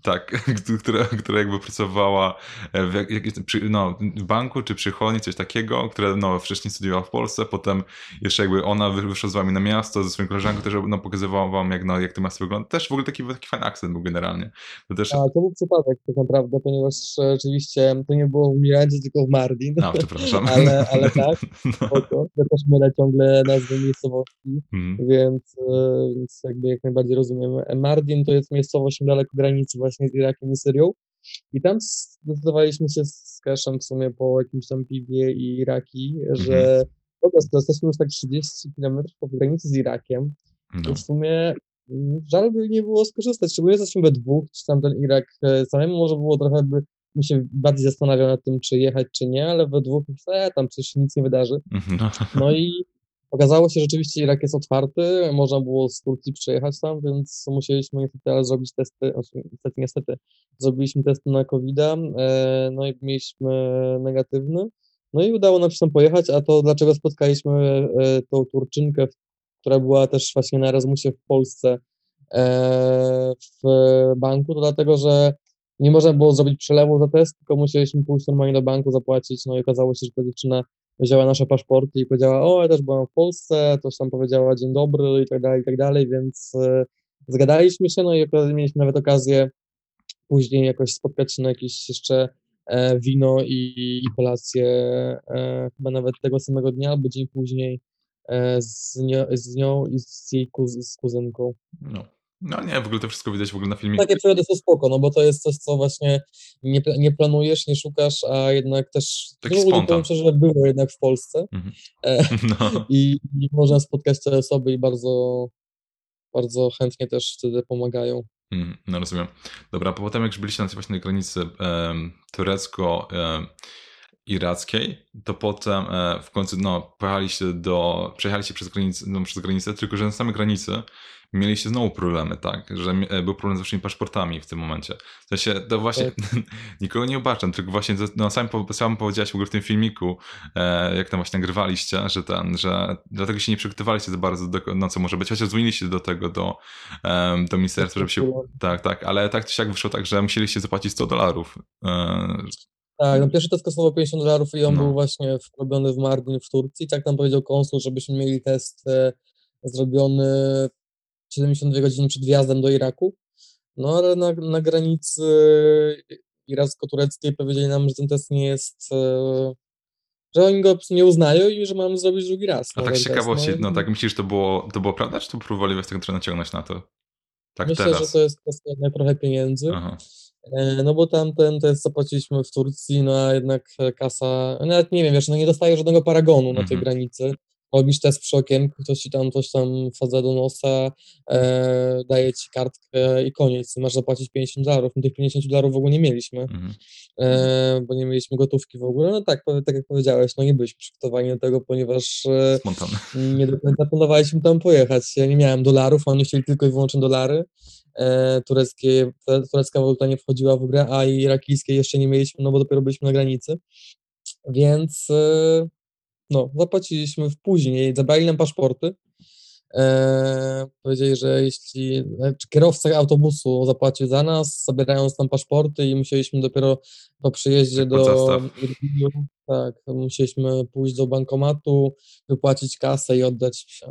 Tak, która, która jakby pracowała w, jak, przy, no, w banku czy przychodni, coś takiego, która no, wcześniej studiowała w Polsce, potem jeszcze jakby ona wy- wyszła z wami na miasto ze swoją koleżanką, też no, pokazywała wam jak, no, jak to miasto wygląda. Też w ogóle taki, taki fajny akcent był generalnie. To też, A to był przypadek tak naprawdę, ponieważ e, rzeczywiście to nie było w Miradzie, tylko w Mardin. no, przepraszam. ale, ale tak, No. Ja też mylę ciągle nazwy miejscowości, Mhm. więc, e, więc jakby jak najbardziej rozumiem. Mardin to jest miejscowość niedaleko granicy właśnie z Irakiem i Syrią i tam zdecydowaliśmy się z Keszem w sumie po jakimś tam piwie i Iraki, że po prostu jesteśmy już tak 30 km od granicy z Irakiem, No. to w sumie mm, żal by nie było skorzystać, szczególnie jesteśmy we dwóch, czy tam ten Irak e, samemu może było trochę by bym się bardziej zastanawiał nad tym, czy jechać, czy nie, ale we dwóch, e, tam przecież się nic nie wydarzy. Mhm, no. No i okazało się, rzeczywiście Irak jest otwarty, można było z Turcji przejechać tam, więc musieliśmy niestety zrobić testy, znaczy, niestety, niestety, zrobiliśmy testy na covid e, no i mieliśmy negatywny, no i udało nam się tam pojechać, a to dlaczego spotkaliśmy e, tą Turczynkę, która była też właśnie na Erasmusie w Polsce e, w banku, to dlatego, że nie można było zrobić przelewu za test, tylko musieliśmy pójść normalnie do banku, zapłacić, no i okazało się, że ta dziewczyna wzięła nasze paszporty i powiedziała, o, ja też byłam w Polsce, coś tam powiedziała dzień dobry i tak dalej, i tak dalej, więc e, zgadaliśmy się, no i mieliśmy nawet okazję później jakoś spotkać się na jakieś jeszcze e, wino i, i kolację, e, chyba nawet tego samego dnia albo dzień później e, z, z nią i z jej kuz, z kuzynką. No. No nie, w ogóle to wszystko widać w ogóle na filmiku. Takie przygody są spoko, no bo to jest coś, co właśnie nie, nie planujesz, nie szukasz, a jednak też, Taki no, spontan. powiem szczerze, że było jednak w Polsce e, No. i, i można spotkać te osoby i bardzo, bardzo chętnie też wtedy pomagają. Mm, No rozumiem. Dobra, po potem jak już byliście na tej właśnie granicy em, turecko-irackiej, to potem e, w końcu no, pojechaliście do, przejechaliście przez granicę, no, przez granicę, tylko że na samej granicy mieliście znowu problemy, tak, że e, był problem z waszymi paszportami w tym momencie. W sensie, to właśnie, nikogo nie obaczam, tylko właśnie, no sam, sam powiedziałeś w ogóle w tym filmiku, e, jak tam właśnie nagrywaliście, że ten, że dlatego się nie przygotowaliście za bardzo do, no co może być, chociaż dzwoniliście do tego, do, do ministerstwa, żeby się tak, tak, ale tak czy siak wyszło tak, że musieliście zapłacić 100 dolarów. E, Tak, no pierwszy test kosztował 50 dolarów i on No. był właśnie robiony w Mardin w Turcji. Tak nam powiedział konsul, żebyśmy mieli test zrobiony 72 godziny przed wjazdem do Iraku. No ale na, na granicy iracko-tureckiej powiedzieli nam, że ten test nie jest, e, że oni go nie uznają i że mamy zrobić drugi raz. A tak z ciekawości, no, no tak myślisz, to było, to było prawda, czy to próbowali was tego naciągnąć na to? Tak Myślę, teraz. że to jest kwestia trochę pieniędzy. Aha. E, no bo tamten test zapłaciliśmy w Turcji, no a jednak kasa, nawet nie wiem, wiesz, no nie dostaje żadnego paragonu na tej mhm. granicy robisz test przy okienku, ktoś ci tam coś tam wsadza do nosa, e, daje ci kartkę i koniec. Masz zapłacić 50 dolarów. My tych 50 dolarów w ogóle nie mieliśmy, mhm. e, bo nie mieliśmy gotówki w ogóle. No tak, tak jak powiedziałeś, no nie byliśmy przygotowani do tego, ponieważ e, nie do końca planowaliśmy tam pojechać. Ja nie miałem dolarów, oni chcieli tylko i wyłącznie dolary. E, tureckie, turecka waluta nie wchodziła w grę, a irakijskiej jeszcze nie mieliśmy, no bo dopiero byliśmy na granicy. Więc e, no, zapłaciliśmy w później, zabrali nam paszporty. Eee, powiedzieli, że jeśli znaczy kierowca autobusu zapłacił za nas, zabierając nam paszporty i musieliśmy dopiero po przyjeździe tak, do tak, musieliśmy pójść do bankomatu, wypłacić kasę i oddać,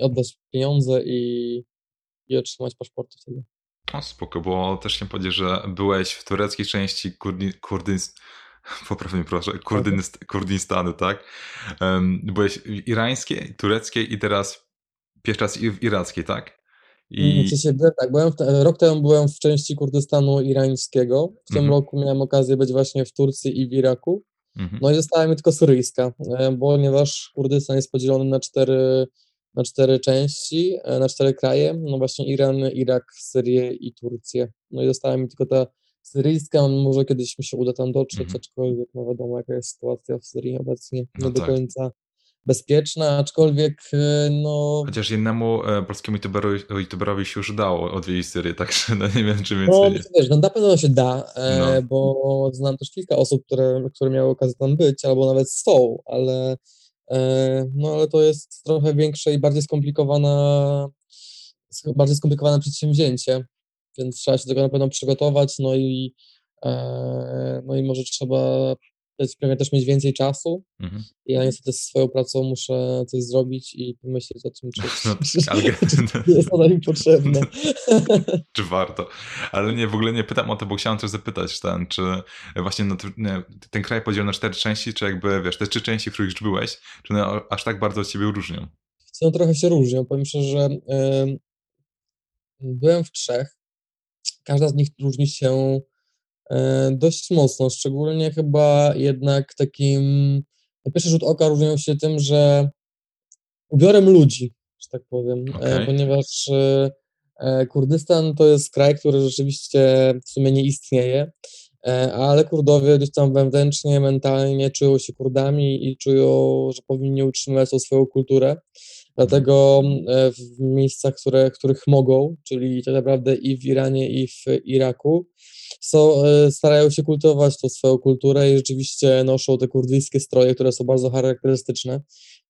oddać pieniądze i, i otrzymać paszporty wtedy. O, spoko, bo też chciałem powiedzieć, że byłeś w tureckiej części Kurdi, Kurdystanu mnie proszę, Kurdynist, Kurdystanu, tak? Um, byłeś w irańskiej, tureckiej i teraz pierwszy raz w irackiej, tak? I... Tak, byłem w, rok temu byłem w części Kurdystanu irańskiego. W tym mm -hmm. roku miałem okazję być właśnie w Turcji i w Iraku. Mm -hmm. No i została mi tylko syryjska, e, ponieważ Kurdystan jest podzielony na cztery, na cztery części, e, na cztery kraje. No właśnie Iran, Irak, Syrię i Turcję. No i została mi tylko ta syryjska, może kiedyś mi się uda tam dotrzeć, -hmm. aczkolwiek no wiadomo jaka jest sytuacja w Syrii obecnie, nie no do tak. końca bezpieczna, aczkolwiek e, no... Chociaż innemu e, polskiemu youtuberowi, youtuberowi się już udało odwiedzić Syrię, także no nie wiem, czy więcej... No wiesz, no na pewno się da, e, no. bo znam też kilka osób, które, które miały okazję tam być, albo nawet są, ale e, no ale to jest trochę większe i bardziej skomplikowana bardziej skomplikowane przedsięwzięcie, więc trzeba się do tego na pewno przygotować, no i, e, no i może trzeba pewnie też mieć więcej czasu. Mhm. Ja niestety z swoją pracą muszę coś zrobić i pomyśleć o tym, czy, no, ale... czy jest ona mi potrzebna. czy warto. Ale nie, w ogóle nie pytam o to, bo chciałem też zapytać, ten, czy właśnie no, ten kraj podzielił na cztery części, czy jakby, wiesz, te trzy części, w których już byłeś, czy one aż tak bardzo od ciebie różnią? No trochę się różnią. Powiem szczerze, że yy, byłem w trzech każda z nich różni się e, dość mocno, szczególnie chyba jednak takim, na pierwszy rzut oka różnią się tym, że ubiorem ludzi, że tak powiem, e, okay. ponieważ e, Kurdystan to jest kraj, który rzeczywiście w sumie nie istnieje, ale Kurdowie gdzieś tam wewnętrznie, mentalnie czują się Kurdami i czują, że powinni utrzymywać tą swoją kulturę. Dlatego e, w miejscach, które, których mogą, czyli tak naprawdę i w Iranie, i w Iraku, są, e, starają się kultywować tą swoją kulturę i rzeczywiście noszą te kurdyjskie stroje, które są bardzo charakterystyczne.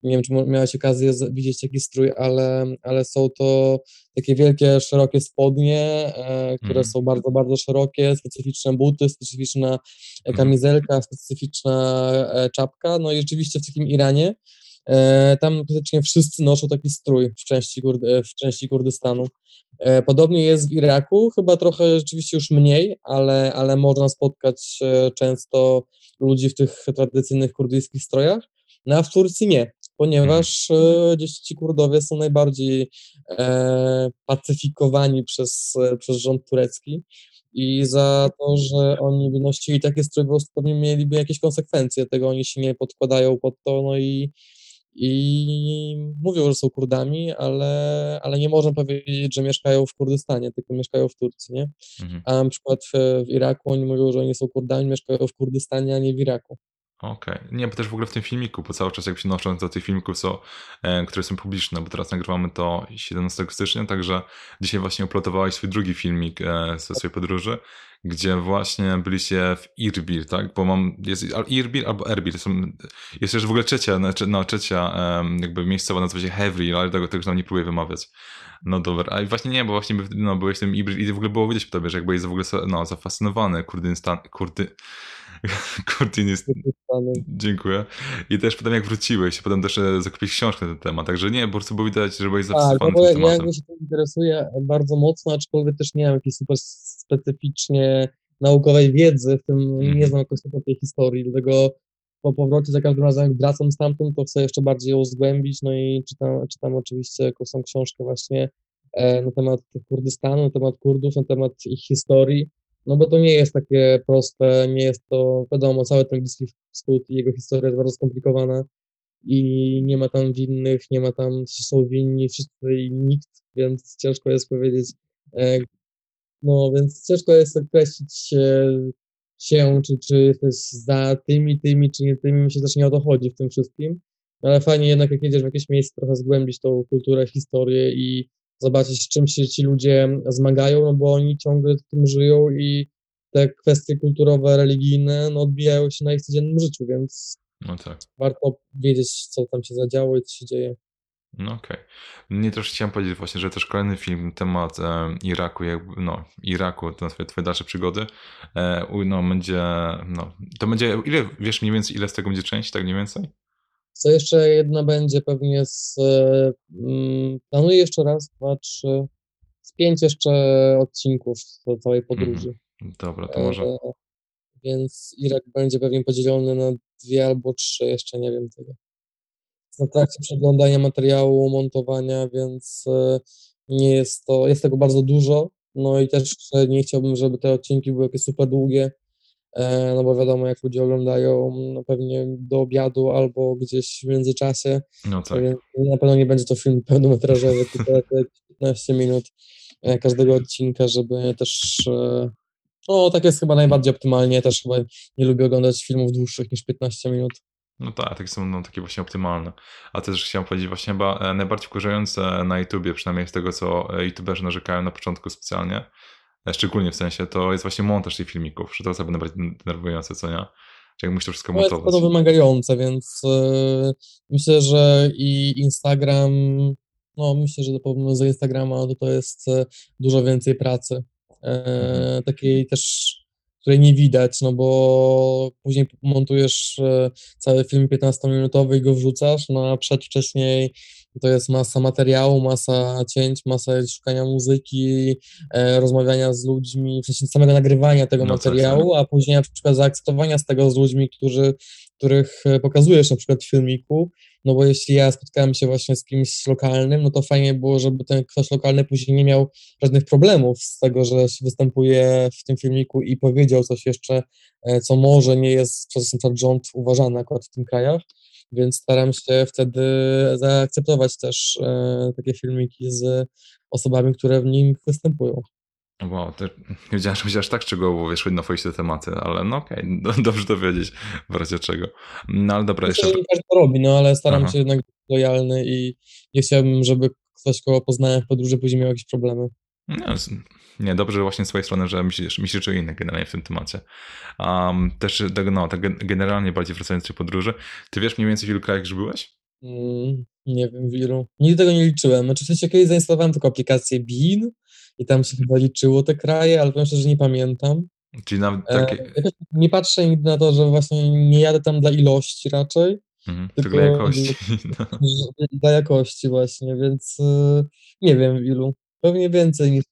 Nie wiem, czy miałeś okazję widzieć taki strój, ale, ale są to takie wielkie, szerokie spodnie, e, które mm. są bardzo, bardzo szerokie, specyficzne buty, specyficzna mhm. kamizelka, specyficzna czapka. No i rzeczywiście w takim Iranie E, tam praktycznie wszyscy noszą taki strój w części, e, w części Kurdystanu. E, podobnie jest w Iraku, chyba trochę rzeczywiście już mniej, ale, ale można spotkać często ludzi w tych tradycyjnych kurdyjskich strojach, no a w Turcji nie, ponieważ gdzieś ci Kurdowie są najbardziej e, pacyfikowani przez, przez rząd turecki i za to, że oni by nosili takie stroje, po prostu pewnie mieliby jakieś konsekwencje, tego oni się nie podkładają pod to, no i i mówią, że są Kurdami, ale, ale nie można powiedzieć, że mieszkają w Kurdystanie, tylko mieszkają w Turcji, nie? Mhm. A na przykład w, w Iraku oni mówią, że oni są Kurdami, mieszkają w Kurdystanie, a nie w Iraku. Okej. Okay. Nie, bo też w ogóle w tym filmiku, bo cały czas jak się noszą do tych filmików, są, e, które są publiczne, bo teraz nagrywamy to 17 stycznia, także dzisiaj właśnie uplotowałeś swój drugi filmik e, ze swojej podróży, gdzie właśnie byliście w Irbil, tak? Bo mam, jest Irbil albo Erbil, są, jest jeszcze w ogóle trzecia, no trzecia e, jakby miejscowa nazywa się Hevril, ale tego, tego nam nie próbuję wymawiać. No dobra, a właśnie nie, bo właśnie no, byłeś tym Irbil i w ogóle było widać po tobie, że jakby jest w ogóle no, zafascynowany Kurdystan, Kurdy, Kurtin jest... Dziękuję. I też potem jak wróciłeś, potem też e, zakupiłeś książkę na ten temat, także nie, po prostu było widać, że byłeś zafascynowany tak, no bo ja, ja się tym interesuję bardzo mocno, aczkolwiek też nie mam jakiejś super specyficznie naukowej wiedzy, w tym nie Mhm. znam jakoś tej historii, dlatego po powrocie za każdym razem jak wracam stamtąd, to chcę jeszcze bardziej ją zgłębić, no i czytam czytam oczywiście jakąś książkę właśnie, e, na temat Kurdystanu, na temat Kurdów, na temat ich historii, no bo to nie jest takie proste, nie jest to wiadomo, cały ten Bliski Wschód i jego historia jest bardzo skomplikowana i nie ma tam winnych, nie ma tam są winni wszyscy i nikt, więc ciężko jest powiedzieć, e, no więc ciężko jest określić się się, czy czy jesteś za tymi, tymi, czy nie tymi, myślę też nie o to chodzi w tym wszystkim, ale fajnie jednak jak jedziesz w jakieś miejsce, trochę zgłębić tą kulturę, historię i zobaczyć, z czym się ci ludzie zmagają, no bo oni ciągle tym żyją i te kwestie kulturowe, religijne, no odbijają się na ich codziennym życiu, więc No tak. warto wiedzieć, co tam się zadziało i co się dzieje. No okej. Mnie też chciałem powiedzieć właśnie, że też kolejny film temat e, Iraku, jakby, no, Iraku, to twoje, twoje dalsze przygody, e, no będzie, no, to będzie, ile, wiesz mniej więcej, ile z tego będzie części, tak mniej więcej? Co jeszcze jedna będzie pewnie z, e, mm, planuję jeszcze raz, dwa, trzy, z pięć jeszcze odcinków do całej podróży. Dobra, to może, E, więc Irak będzie pewnie podzielony na dwie albo trzy, jeszcze nie wiem tego. W trakcie przeglądania materiału, montowania, więc e, nie jest to, jest tego bardzo dużo, no i też nie chciałbym, żeby te odcinki były jakieś super długie, no bo wiadomo, jak ludzie oglądają, no pewnie do obiadu albo gdzieś w międzyczasie, no tak. na pewno nie będzie to film pełnometrażowy, tylko jakieś 15 minut e, każdego odcinka, żeby też. e, No, tak jest chyba najbardziej optymalnie. Też chyba nie lubię oglądać filmów dłuższych niż 15 minut. No tak, takie są no, takie właśnie optymalne. A też chciałem powiedzieć właśnie chyba e, najbardziej wkurzające na YouTubie, przynajmniej z tego co e, YouTuberzy narzekają na początku specjalnie, e, szczególnie w sensie, to jest właśnie montaż tych filmików, że to sobie najbardziej denerwujące, co nie? Że jak musisz to wszystko No jest to montować. wymagające, więc e, myślę, że i Instagram, no myślę, że powiem za Instagrama to to jest e, dużo więcej pracy. E, takiej też, której nie widać, no bo później montujesz e, cały film 15-minutowy i go wrzucasz, no a przedwcześniej to jest masa materiału, masa cięć, masa szukania muzyki, e, rozmawiania z ludźmi, w sensie samego nagrywania tego No tak, materiału, a później na przykład zaakceptowania z tego z ludźmi, którzy, których e, pokazujesz na przykład w filmiku, no bo jeśli ja spotkałem się właśnie z kimś lokalnym, no to fajnie było, żeby ten ktoś lokalny później nie miał żadnych problemów z tego, że się występuje w tym filmiku i powiedział coś jeszcze, e, co może nie jest przez na przykład rząd uważane akurat w tym krajach, więc staram się wtedy zaakceptować też e, takie filmiki z osobami, które w nim występują. Wow, to nie wiedziałem, że aż tak szczegółowo wiesz, na te tematy, ale no okej, do, dobrze to wiedzieć w razie czego. No ale dobra, Myślę, jeszcze... że nie każdy to robi, no ale staram Aha. się jednak być lojalny i nie chciałbym, żeby ktoś, kogo poznałem w podróży, później miał jakieś problemy. Z- nie, dobrze właśnie z twojej strony, że myślisz, myślisz o innych generalnie w tym temacie. Um, też tak, no, tak gen- generalnie bardziej wracając do podróży, ty wiesz mniej więcej w ilu krajach już byłeś? Mm, nie wiem, w ilu. Nigdy tego nie liczyłem. Znaczy, w sensie kiedyś zainstalowałem tylko aplikację Bean i tam się chyba liczyło te kraje, ale powiem szczerze, że nie pamiętam. Czyli nawet E, takie... jakoś nie patrzę nigdy na to, że właśnie nie jadę tam dla ilości raczej, Mhm, tylko tylko jakości. No. dla jakości właśnie, więc y, nie wiem w ilu. Pewnie więcej niż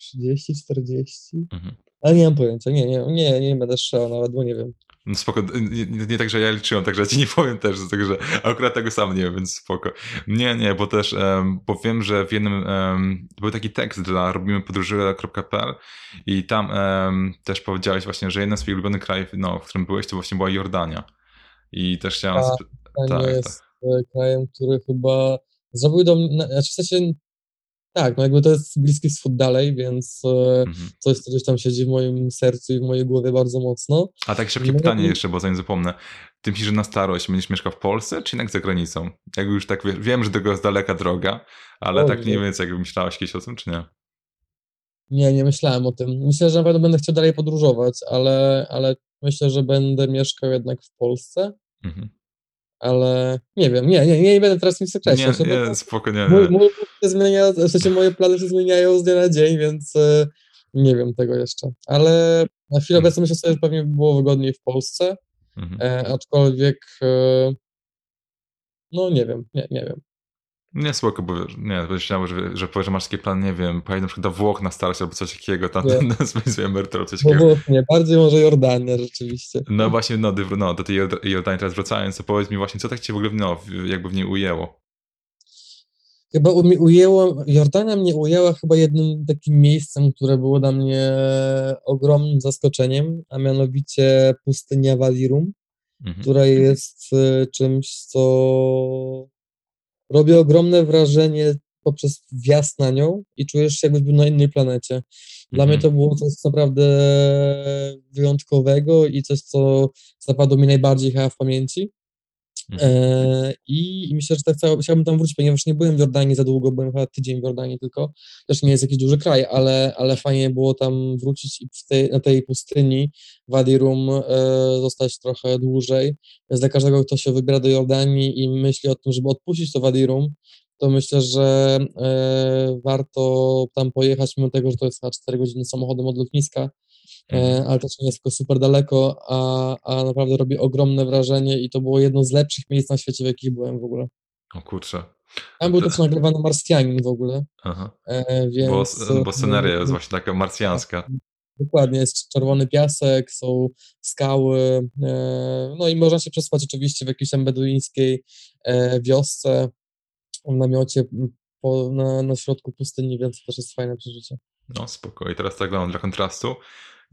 30, 40, Mhm. ale nie mam pojęcia. Nie, nie, nie, nie będę strzelał nawet, bo nie wiem. No spoko, nie, nie, tak, że ja liczyłem, także ja ci nie powiem też, także akurat tego sam nie wiem, więc spoko. Nie, nie, bo też, um, bo wiem, że w jednym, um, był taki tekst dla robimypodróże.pl i tam um, też powiedziałeś właśnie, że jeden z twoich ulubionych krajów, no, w którym byłeś, to właśnie była Jordania. I też chciałem... A, Tak, nie tak. jest e, krajem, który chyba zrobił do mnie, znaczy w sensie, tak, no jakby to jest Bliski Wschód dalej, więc e, Mhm. coś, co gdzieś tam siedzi w moim sercu i w mojej głowie bardzo mocno. A tak szybkie No, pytanie jeszcze, bo zanim zapomnę. Ty myślisz, że na starość będziesz mieszkał w Polsce, czy jednak za granicą? Jakby już tak, wie- wiem, że tego jest daleka droga, ale tak nie wiem, jakby myślałeś kiedyś o tym, czy nie? Nie, nie myślałem o tym. Myślę, że na pewno będę chciał dalej podróżować, ale, ale myślę, że będę mieszkał jednak w Polsce, Mhm. Ale nie wiem, nie, nie, nie będę teraz nic Nie, określać. no bo nie, spoko, nie, Mój, nie. mój się zmienia, w sensie moje plany się zmieniają z dnia na dzień, więc e, nie wiem tego jeszcze. Ale na chwilę Hmm. obecną myślę sobie, że pewnie by było wygodniej w Polsce, Mhm. e, aczkolwiek e, no nie wiem, nie, nie wiem. Nie, spoko, bo nie, myślałem, że, że powiesz, że masz taki plan, nie wiem, pojechać na przykład do Włoch na starość albo coś takiego, tam swoją emeryturę, coś takiego. Włoch nie, bardziej może Jordania rzeczywiście. No właśnie, no, no do tej Jord- Jordanii teraz wracając, to powiedz mi właśnie, co tak cię w ogóle, no, jakby w niej ujęło? Chyba mi ujęło, Jordania mnie ujęła chyba jednym takim miejscem, które było dla mnie ogromnym zaskoczeniem, a mianowicie pustynia Wadirum, Mhm. która jest e, czymś, co robi ogromne wrażenie poprzez wjazd na nią i czujesz się jakbyś był na innej planecie. Dla mnie Mhm. to było coś naprawdę wyjątkowego i coś, co zapadło mi najbardziej chyba w pamięci. Mhm. E, I myślę, że tak cała- chciałbym tam wrócić, ponieważ nie byłem w Jordanii za długo, byłem chyba tydzień w Jordanii tylko. Też nie jest jakiś duży kraj, ale, ale fajnie było tam wrócić i tej, na tej pustyni Wadi Rum e, zostać trochę dłużej. Więc dla każdego, kto się wybiera do Jordanii i myśli o tym, żeby odpuścić to Wadi Rum, to myślę, że e, warto tam pojechać, mimo tego, że to jest chyba 4 godziny samochodem od lotniska, Mhm. e, ale też nie jest tylko super daleko, a, a naprawdę robi ogromne wrażenie i to było jedno z lepszych miejsc na świecie, w jakich byłem w ogóle. O kurczę. Tam był też nagrywany Marsjanin w ogóle, Aha. e, Bo, więc... bo sceneria jest właśnie taka marsjańska. Dokładnie, jest czerwony piasek, są skały, e, no i można się przespać oczywiście w jakiejś tam beduińskiej e, wiosce, w namiocie po, na, na środku pustyni, więc to też jest fajne przeżycie. No spoko. I teraz tak dla kontrastu.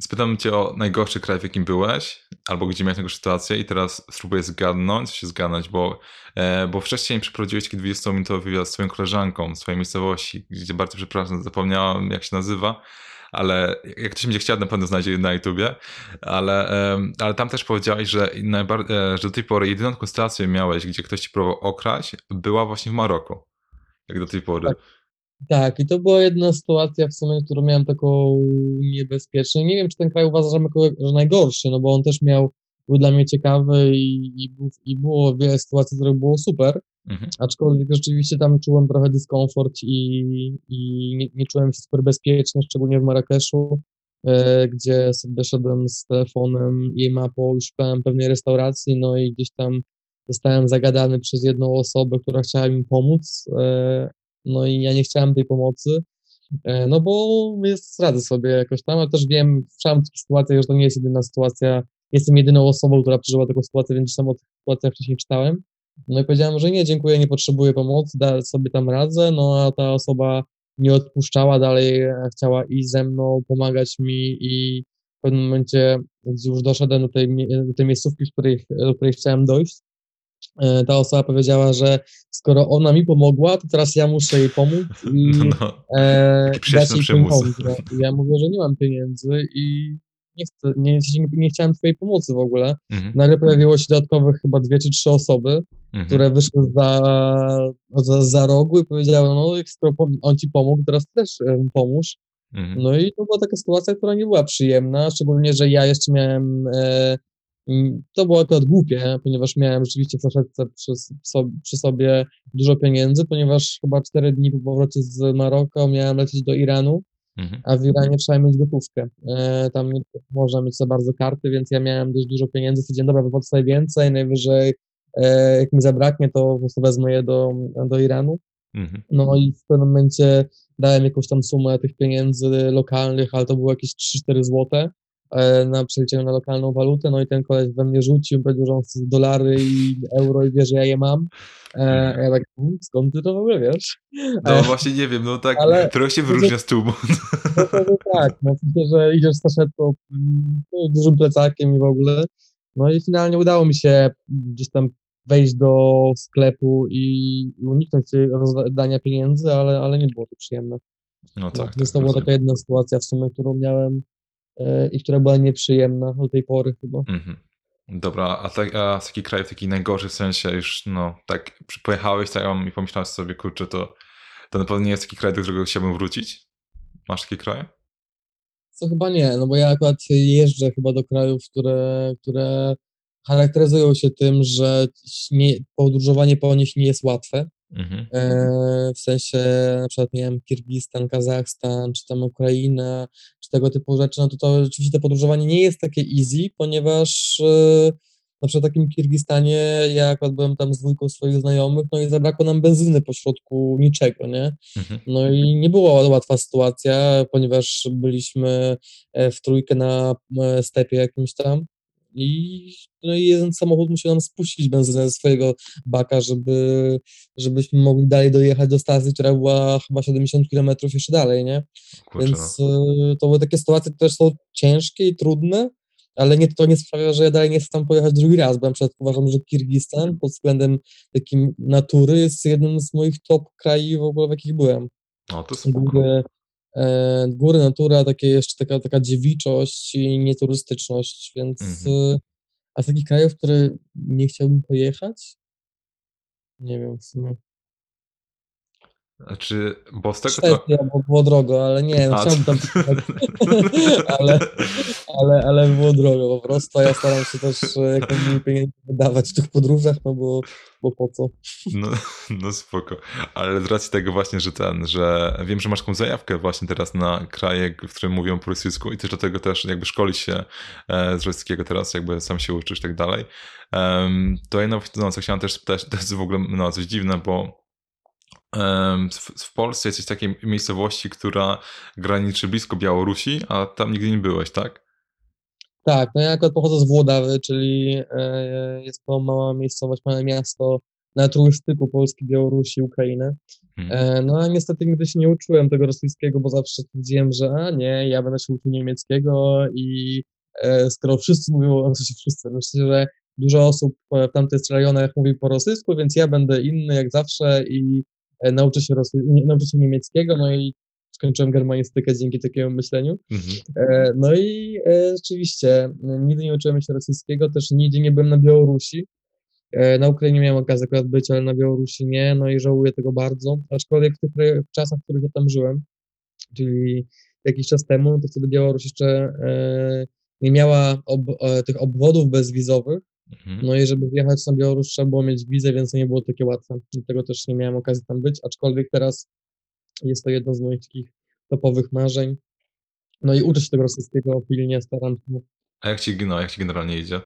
Spytam cię o najgorszy kraj, w jakim byłeś, albo gdzie miałeś najgorszą sytuację i teraz spróbuję zgadnąć, się zgadnąć, bo, e, bo wcześniej przeprowadziłeś taki 20-minutowy wywiad z swoją koleżanką z swojej miejscowości, gdzie bardzo przepraszam, zapomniałam jak się nazywa, ale jak ktoś będzie chciał, na pewno znajdzie na YouTubie, ale, ale tam też powiedziałeś, że, e, że do tej pory jedyną sytuację miałeś, gdzie ktoś ci próbował okraść, była właśnie w Maroku. Jak do tej pory. Tak. Tak, i to była jedna sytuacja w sumie, którą miałem taką niebezpieczną. Nie wiem, czy ten kraj uważam jako że najgorszy, no bo on też miał, był dla mnie ciekawy i, i, i było wiele sytuacji, które było super, Mhm. aczkolwiek rzeczywiście tam czułem trochę dyskomfort i, i nie, nie czułem się super bezpiecznie, szczególnie w Marrakeszu, e, gdzie sobie szedłem z telefonem i mapą i szukałem pewnej restauracji, no i gdzieś tam zostałem zagadany przez jedną osobę, która chciała mi pomóc, e, no i ja nie chciałem tej pomocy, e, no bo jest radzę sobie jakoś tam, ale też wiem, słyszałem takich sytuacjach, że to nie jest jedyna sytuacja, jestem jedyną osobą, która przeżyła taką sytuację, więc tam o tych sytuacjach wcześniej czytałem. No i powiedziałem, że nie, dziękuję, nie potrzebuję pomocy, da, sobie tam radzę, no a ta osoba nie odpuszczała dalej, chciała iść ze mną, pomagać mi i w pewnym momencie, już doszedłem do tej, do tej miejscówki, w której, do której chciałem dojść, ta osoba powiedziała, że skoro ona mi pomogła, to teraz ja muszę jej pomóc i No, e, dać jej pieniądze. I ja mówię, że nie mam pieniędzy i nie, chcę, nie, nie, chciałem twojej pomocy w ogóle. mhm. Nagle pojawiło się dodatkowych chyba dwie czy trzy osoby, Mhm. które wyszły za, za, za rogu i powiedziały, no skoro on ci pomógł, teraz też e, pomóż. Mhm. No i to była taka sytuacja, która nie była przyjemna, szczególnie, że ja jeszcze miałem, e, to było akurat głupie, ponieważ miałem rzeczywiście w saszetce przy, so- przy sobie dużo pieniędzy, ponieważ chyba cztery dni po powrocie z Maroka miałem lecieć do Iranu, Mhm. a w Iranie trzeba mieć gotówkę. E, tam nie można mieć za bardzo karty, więc ja miałem dość dużo pieniędzy. Stwierdziłem, dobra, wypłacę sobie więcej, najwyżej e, jak mi zabraknie, to po prostu wezmę je do, do Iranu. Mhm. No i w pewnym momencie dałem jakąś tam sumę tych pieniędzy lokalnych, ale to było jakieś 3-4 złote na przeliczeniu na lokalną walutę, no i ten koleś we mnie rzucił, powiedział, że on chce dolary i euro i wie, że ja je mam. E, ja tak, "Hmm, skąd ty to w ogóle wiesz? No E, właśnie nie wiem, no tak ale- trochę się wyróżnia z tłumu. No to, to tak, no w sensie, że idziesz z saszetką, no, dużym plecakiem i w ogóle. No i finalnie udało mi się gdzieś tam wejść do sklepu i uniknąć rozdania pieniędzy, ale, ale nie było to przyjemne. No tak. więc tak to była taka jedna sytuacja w sumie, którą miałem e, i która była nieprzyjemna do tej pory chyba. Mhm. Dobra, a, tak, a z jakich krajów taki najgorszy w sensie już, no, tak pojechałeś tam i pomyślałeś sobie, kurczę, to, to na pewno nie jest taki kraj, do którego chciałbym wrócić? Masz takie kraje? Co chyba nie, no bo ja akurat jeżdżę chyba do krajów, które, które charakteryzują się tym, że nie, podróżowanie po nich nie jest łatwe. Mhm. E, w sensie na przykład wiem, Kirgistan, Kazachstan, czy tam Ukraina, czy tego typu rzeczy, no to to oczywiście to podróżowanie nie jest takie easy, ponieważ e, na przykład w takim Kirgistanie ja akurat byłem tam z dwójką swoich znajomych, no i zabrakło nam benzyny pośrodku niczego, nie? Mhm. No i nie była łatwa sytuacja, ponieważ byliśmy e, w trójkę na stepie jakimś tam i, no i jeden samochód musiał nam spuścić benzynę ze swojego baka, żeby, żebyśmy mogli dalej dojechać do stacji, która była chyba 70 km jeszcze dalej, nie? Kurczę, Więc no. y, to były takie sytuacje, które są ciężkie i trudne, ale nie, to nie sprawia, że ja dalej nie chcę tam pojechać drugi raz, bo na przykład uważam, że Kirgistan pod względem takim natury jest jednym z moich top krajów w ogóle, w jakich byłem. O, to spoko. Góry, natura, takie jeszcze taka, taka dziewiczość i nieturystyczność, więc Mhm. y, a z takich krajów, które nie chciałbym pojechać? Nie wiem w sumie. Znaczy, bo z tego. Szwecja, bo było drogo, ale nie, A, chciałbym tam ale, ale, ale było drogo po prostu, ja staram się też e, jak najmniej pieniędzy wydawać w tych podróżach, no bo, bo po co? No, no spoko. Ale z racji tego właśnie, że ten, że wiem, że masz taką zajawkę właśnie teraz na kraje, w którym mówią po rosyjsku i też do tego też jakby szkolić się e, z rosyjskiego teraz, jakby sam się uczysz i tak dalej. To jedno, no, co chciałem też spytać, to jest w ogóle no, coś dziwne, bo w, Polsce jesteś w takiej miejscowości, która graniczy blisko Białorusi, a tam nigdy nie byłeś, tak? Tak, no ja akurat pochodzę z Włodawy, czyli e, jest to mała miejscowość, małe miasto na trójstyku Polski, Białorusi, Ukrainy. Mhm. E, no a niestety nigdy się nie uczyłem tego rosyjskiego, bo zawsze twierdziłem, że a nie, ja będę się uczył niemieckiego i e, skoro wszyscy mówią, w sensie wszyscy, myślę, że dużo osób w tamtych rejonach mówi po rosyjsku, więc ja będę inny jak zawsze i nauczę się, rosy, nie, nauczę się niemieckiego, no i skończyłem germanistykę dzięki takiemu myśleniu. Mhm. E, No i e, rzeczywiście, m, nigdy nie uczyłem się rosyjskiego, też nigdy nie byłem na Białorusi. E, Na Ukrainie miałem okazję akurat być, ale na Białorusi nie, no i żałuję tego bardzo. Aczkolwiek w tych w czasach, w których ja tam żyłem, czyli jakiś czas temu, to wtedy Białoruś jeszcze e, nie miała ob, e, tych obwodów bezwizowych, Mhm. no i żeby wjechać na Białoruś trzeba było mieć wizę, więc to nie było takie łatwe. Dlatego też nie miałem okazji tam być, aczkolwiek teraz jest to jedno z moich takich topowych marzeń. No i uczę się tego rosyjskiego pilnie, staram się. A jak ci, no, jak ci generalnie idzie?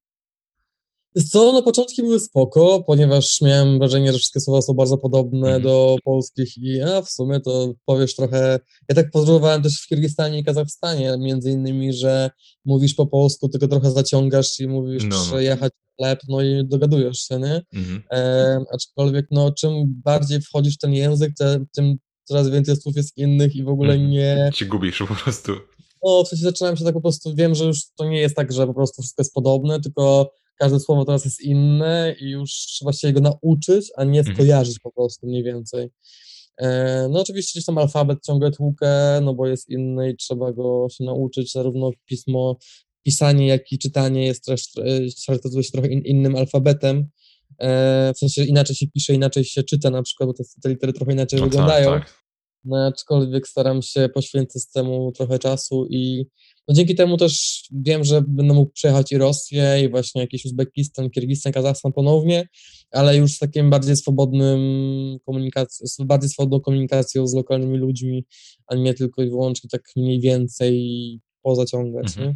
Co, no początki były spoko, ponieważ miałem wrażenie, że wszystkie słowa są bardzo podobne Mhm. do polskich i a w sumie to powiesz trochę, ja tak podróżowałem też w Kirgistanie i Kazachstanie, między innymi, że mówisz po polsku, tylko trochę zaciągasz i mówisz No, no. przejechać chleb, no i dogadujesz się, nie? Mhm. E, aczkolwiek, no, czym bardziej wchodzisz w ten język, te, tym coraz więcej słów jest innych i w ogóle Mhm. nie. Ci gubisz po prostu. No, w sensie zaczynałem się tak po prostu, wiem, że już to nie jest tak, że po prostu wszystko jest podobne, tylko każde słowo teraz jest inne i już trzeba się jego nauczyć, a nie Mhm. skojarzyć po prostu mniej więcej. E, no oczywiście gdzieś tam alfabet ciągle tłukę, no bo jest inny i trzeba go się nauczyć, zarówno pismo, pisanie, jak i czytanie jest też, e, charakteryzuje się trochę in, innym alfabetem, e, w sensie inaczej się pisze, inaczej się czyta na przykład, bo te, te litery trochę inaczej No wyglądają. tak, tak. No, aczkolwiek staram się poświęcać temu trochę czasu i no, dzięki temu też wiem, że będę mógł przejechać i Rosję, i właśnie jakiś Uzbekistan, Kirgistan, Kazachstan ponownie, ale już z takim bardziej swobodnym komunikacją, z bardziej swobodną komunikacją z lokalnymi ludźmi, a nie tylko i wyłącznie tak mniej więcej pozaciągać, Mhm. nie?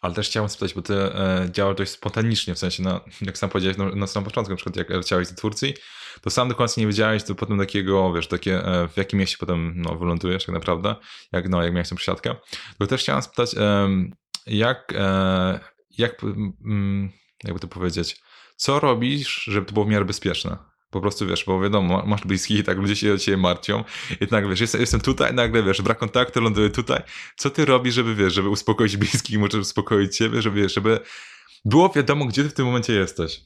Ale też chciałem spytać, bo ty e, działasz dość spontanicznie, w sensie, na, jak sam powiedziałeś na, na samym początku, na przykład jak leciałeś do Turcji, to sam do końca nie wiedziałeś, to potem takiego, wiesz, takie, e, w jakim mieście potem no, wylądujesz tak naprawdę, jak, no, jak miałeś tę przesiadkę. Tylko też chciałem spytać, jak, e, jak, mm, jakby to powiedzieć, co robisz, żeby to było w miarę bezpieczne? Po prostu wiesz, bo wiadomo, masz bliskich i tak ludzie się o ciebie martwią. I tak wiesz, jestem, jestem tutaj, nagle wiesz, brak kontaktu, ląduję tutaj. Co ty robisz, żeby wiesz, żeby uspokoić bliskich, może uspokoić ciebie, żeby żeby było wiadomo, gdzie ty w tym momencie jesteś.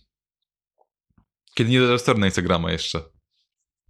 Kiedy nie dodasz story na Instagrama jeszcze.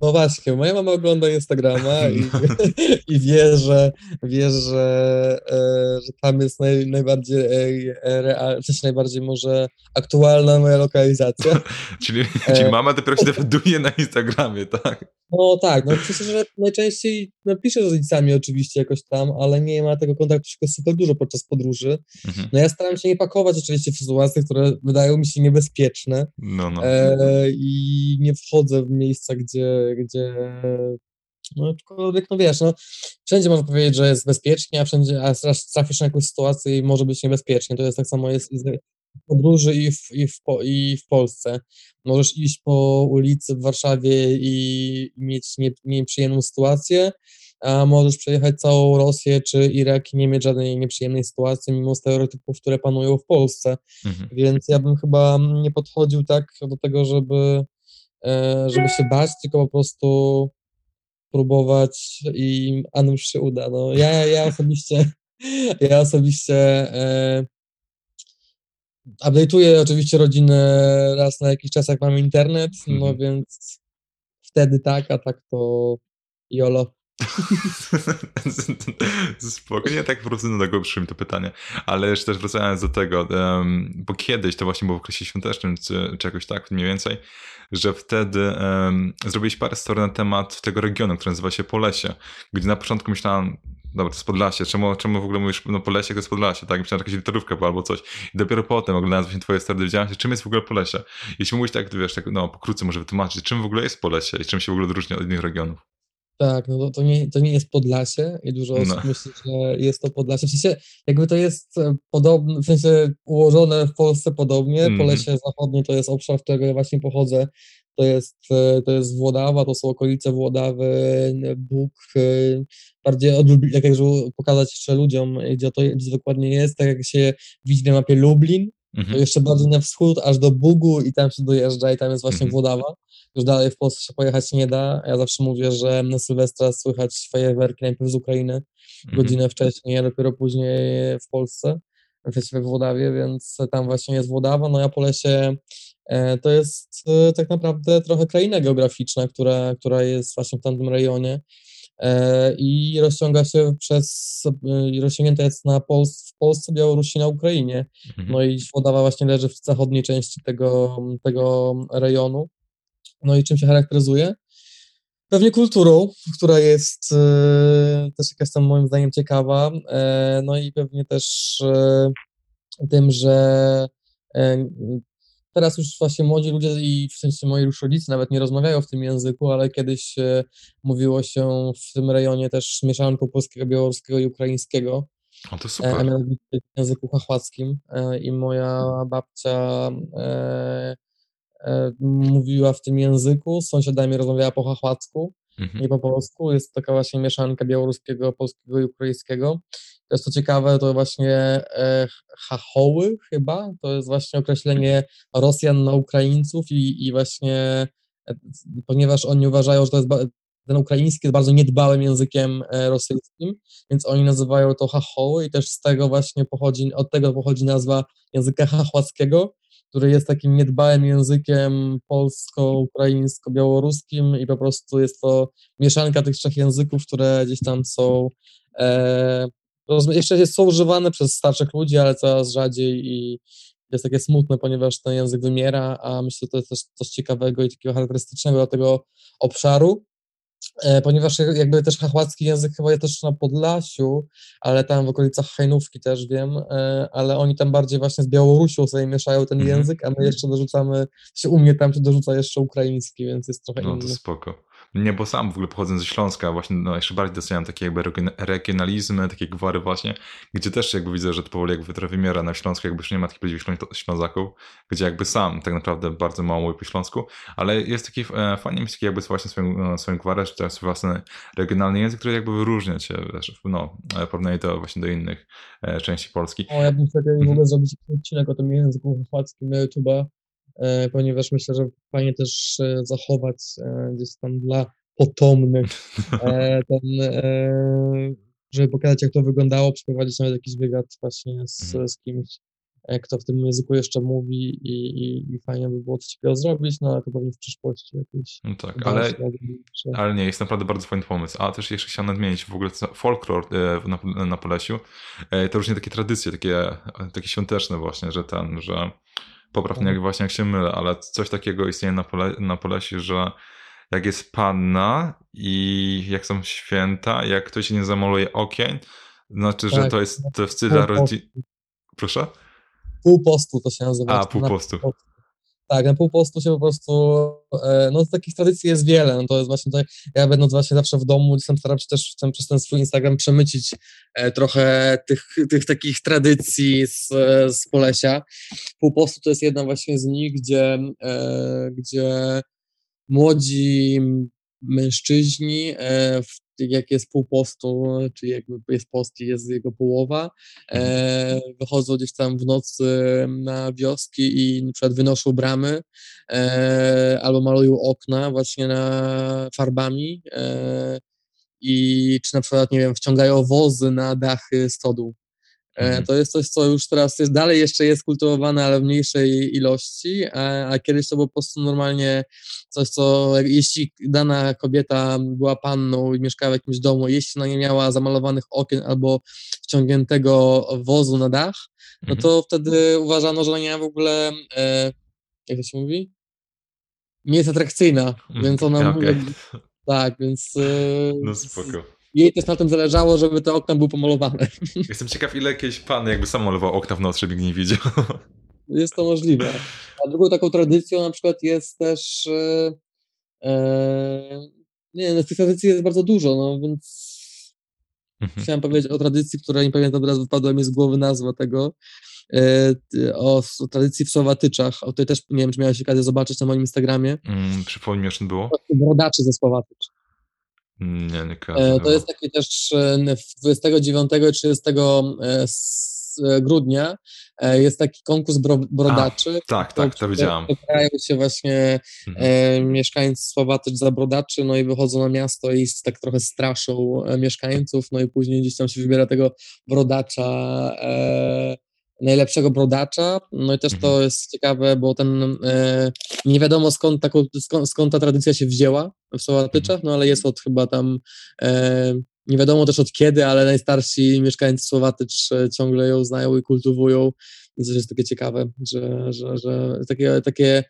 No właśnie, moja mama ogląda Instagrama i, i wie, że, wie, że, e, że tam jest naj, najbardziej e, real, w sensie najbardziej może aktualna moja lokalizacja. Czyli, E. czyli mama dopiero się dowiaduje na Instagramie, tak? No tak, no przecież że najczęściej no, piszę z rodzicami oczywiście jakoś tam, ale nie ma tego kontaktu tylko super dużo podczas podróży. Mhm. No ja staram się nie pakować oczywiście w sytuacje, które wydają mi się niebezpieczne No, no. e, i nie wchodzę w miejsca, gdzie, gdzie no aczkolwiek, no wiesz, no wszędzie można powiedzieć, że jest bezpiecznie, a wszędzie, a trafisz na jakąś sytuację i może być niebezpiecznie, to jest tak samo jest i z, podróży i w, i, w, i w Polsce. Możesz iść po ulicy w Warszawie i mieć nie, nieprzyjemną sytuację, a możesz przejechać całą Rosję czy Irak i nie mieć żadnej nieprzyjemnej sytuacji, mimo stereotypów, które panują w Polsce. Mhm. Więc ja bym chyba nie podchodził tak do tego, żeby, żeby się bać, tylko po prostu próbować i a nuż się uda. No, ja, ja osobiście ja osobiście e, update'uję oczywiście rodzinę raz na jakiś czas, jak mam internet, no mhm. więc wtedy tak, a tak to jolo. Spoko, nie tak po prostu do tego to pytanie, ale jeszcze też wracając do tego, um, bo kiedyś, to właśnie było w okresie świątecznym, czy, czy jakoś tak mniej więcej, że wtedy um, zrobiliście parę story na temat tego regionu, który nazywa się Polesie, gdzie na początku myślałem, dobra, to jest Podlasie, czemu, czemu w ogóle mówisz, no Polesie to jest Podlasie, tak? Myślałem, że jakaś literówka albo coś. I dopiero potem, oglądając właśnie twoje story, dowiedziałem się, czym jest w ogóle Polesie. Jeśli mówisz tak, wiesz, tak, no pokrótce może wytłumaczyć, czym w ogóle jest Polesie i czym się w ogóle różni od innych regionów. Tak, no to, to, nie, to nie jest Podlasie i dużo osób no. myśli, że jest to Podlasie. W sensie, jakby to jest e, podobne, w sensie ułożone w Polsce podobnie. Mm. Polesie Zachodnie to jest obszar, z którego ja właśnie pochodzę. To jest, e, to jest Włodawa, to są okolice Włodawy, Bóg. E, bardziej od, jak pokazać jeszcze ludziom, gdzie to gdzie dokładnie jest, tak jak się widzi na mapie Lublin, Mhm. To jeszcze bardziej na wschód, aż do Bugu i tam się dojeżdża i tam jest właśnie mhm. Włodawa. Już dalej w Polsce się pojechać nie da. Ja zawsze mówię, że na Sylwestra słychać fajerwerki najpierw z Ukrainy, mhm. godzinę wcześniej, a dopiero później w Polsce, w Włodawie, więc tam właśnie jest Włodawa. No ja po lesie e, to jest e, tak naprawdę trochę kraina geograficzna, która, która jest właśnie w tamtym rejonie. E, i rozciąga się przez, e, rozciągnięta jest na Pols w Polsce, Białorusi, na Ukrainie. Mhm. No i Włodawa właśnie leży w zachodniej części tego, tego rejonu. No i czym się charakteryzuje? Pewnie kulturą, która jest e, też jakaś tam moim zdaniem ciekawa, no i pewnie też tym, że Teraz już właśnie młodzi ludzie i w sensie moi już rodzice nawet nie rozmawiają w tym języku, ale kiedyś e, mówiło się w tym rejonie też mieszanką polskiego, białoruskiego i ukraińskiego. O, to super. A mianowicie w języku chachłackim e, i moja babcia e, e, mówiła w tym języku, z sąsiadami rozmawiała po chachłacku, mhm. nie po polsku. Jest taka właśnie mieszanka białoruskiego, polskiego i ukraińskiego. To jest to ciekawe, to właśnie e, hachoły chyba, to jest właśnie określenie Rosjan na Ukraińców i, i właśnie e, ponieważ oni uważają, że to jest ten ukraiński jest bardzo niedbałym językiem e, rosyjskim, więc oni nazywają to hachoły i też z tego właśnie pochodzi, od tego pochodzi nazwa języka chachłackiego, który jest takim niedbałym językiem polsko-ukraińsko-białoruskim i po prostu jest to mieszanka tych trzech języków, które gdzieś tam są jeszcze są używane przez starszych ludzi, ale coraz rzadziej i jest takie smutne, ponieważ ten język wymiera, a myślę, że to jest też coś ciekawego i takiego charakterystycznego dla tego obszaru, e, ponieważ jakby też chachłacki język chyba jest też na Podlasiu, ale tam w okolicach Hajnówki też wiem, e, ale oni tam bardziej właśnie z Białorusią sobie mieszają ten mhm. język, a my jeszcze dorzucamy, się u mnie tam się dorzuca jeszcze ukraiński, więc jest trochę no, inny. No to spoko. Nie, bo sam w ogóle pochodzę ze Śląska, właśnie no, jeszcze bardziej doceniam takie jakby regionalizmy, takie gwary właśnie, gdzie też jakby widzę, że to powoli jakby trochę wymiera na Śląsku, jakby już nie ma takich prawdziwych Ślązaków, gdzie jakby sam tak naprawdę bardzo mało mówię po Śląsku, ale jest taki, e, fajnie mieć taki jakby właśnie swoją, e, swoją gwarę, czy jest własny regionalny język, który jakby wyróżnia cię, wiesz, no, e, porównanie to właśnie do innych e, części Polski. O, ja bym chciał w ogóle mhm. zrobić odcinek o tym języku chorwackim na YouTube'a, ponieważ myślę, że fajnie też e, zachować e, gdzieś tam dla potomnych ten, żeby pokazać, jak to wyglądało, przeprowadzić nawet jakiś wywiad właśnie z, mhm. z kimś, kto w tym języku jeszcze mówi i, i, i fajnie by było coś takiego zrobić, no ale to pewnie w przyszłości jakieś. No tak, ale, ale nie, jest naprawdę bardzo fajny pomysł. A też jeszcze chciałem nadmienić w ogóle folklor na, na Polesiu, to różnie takie tradycje, takie, takie świąteczne właśnie, że ten, że poprawnie jak właśnie jak się mylę, ale coś takiego istnieje na, pole, na Polesi, że jak jest panna i jak są święta, jak ktoś nie zamaluje okien, znaczy, że tak, to jest to w stylu rodzin... Proszę? Pół postu to się nazywa. A, pół postu. Tak, na pół postu się po prostu, e, no takich tradycji jest wiele, no to jest właśnie tak, ja będąc właśnie zawsze w domu, tam staram się też chcę przez ten swój Instagram przemycić e, trochę tych, tych takich tradycji z, z Polesia. Pół postu to jest jedna właśnie z nich, gdzie, e, gdzie młodzi mężczyźni, w jak jest pół postu, czyli jakby jest post i jest jego połowa, mhm. e, wychodzą gdzieś tam w nocy na wioski i na przykład wynoszą bramy e, albo malują okna właśnie na farbami e, i czy na przykład, nie wiem, wciągają wozy na dachy stodół. E, mhm. To jest coś, co już teraz jest, dalej jeszcze jest kultywowane, ale w mniejszej ilości, a, a, kiedyś to było po prostu normalnie coś, co jeśli dana kobieta była panną i mieszkała w jakimś domu, jeśli ona nie miała zamalowanych okien albo wciągniętego wozu na dach, no mhm. to wtedy uważano, że ona nie ma w ogóle, e, jak to się mówi? Nie jest atrakcyjna, mhm. więc ona... Okay. Tak, więc... E, no spoko jej też na tym zależało, żeby te okna były pomalowane. Jestem ciekaw, ile jakiś pan jakby sam malował okna w nocy, żeby nie widział. Jest to możliwe. A drugą taką tradycją na przykład jest też e, e, nie, no tych tradycji jest bardzo dużo, no więc mhm. chciałem powiedzieć o tradycji, która nie pamiętam, teraz wypadła mi z głowy nazwa tego, e, o, o, tradycji w Słowatyczach, o tej też, nie wiem, czy miałeś okazję zobaczyć na moim Instagramie. Mm, przypomnij mi, czym było? Brodaczy ze Słowatycz. Nie, nie kojarzę. E, to jest taki też 29 i 30 grudnia e, jest taki konkurs bro, brodaczy. A, tak, tak, to widziałam. Wybierają się właśnie mhm. e, mieszkańcy Słowatycz za brodaczy, no i wychodzą na miasto i tak trochę straszą e, mieszkańców, no i później gdzieś tam się wybiera tego brodacza e, najlepszego brodacza. No i też to mhm. jest ciekawe, bo ten e, nie wiadomo skąd, taką, skąd, skąd, ta tradycja się wzięła w Słowatyczach, mhm. no ale jest od chyba tam e, nie wiadomo też od kiedy, ale najstarsi mieszkańcy Słowatycz e, ciągle ją znają i kultywują. To jest takie ciekawe, że, że, że takie, takie,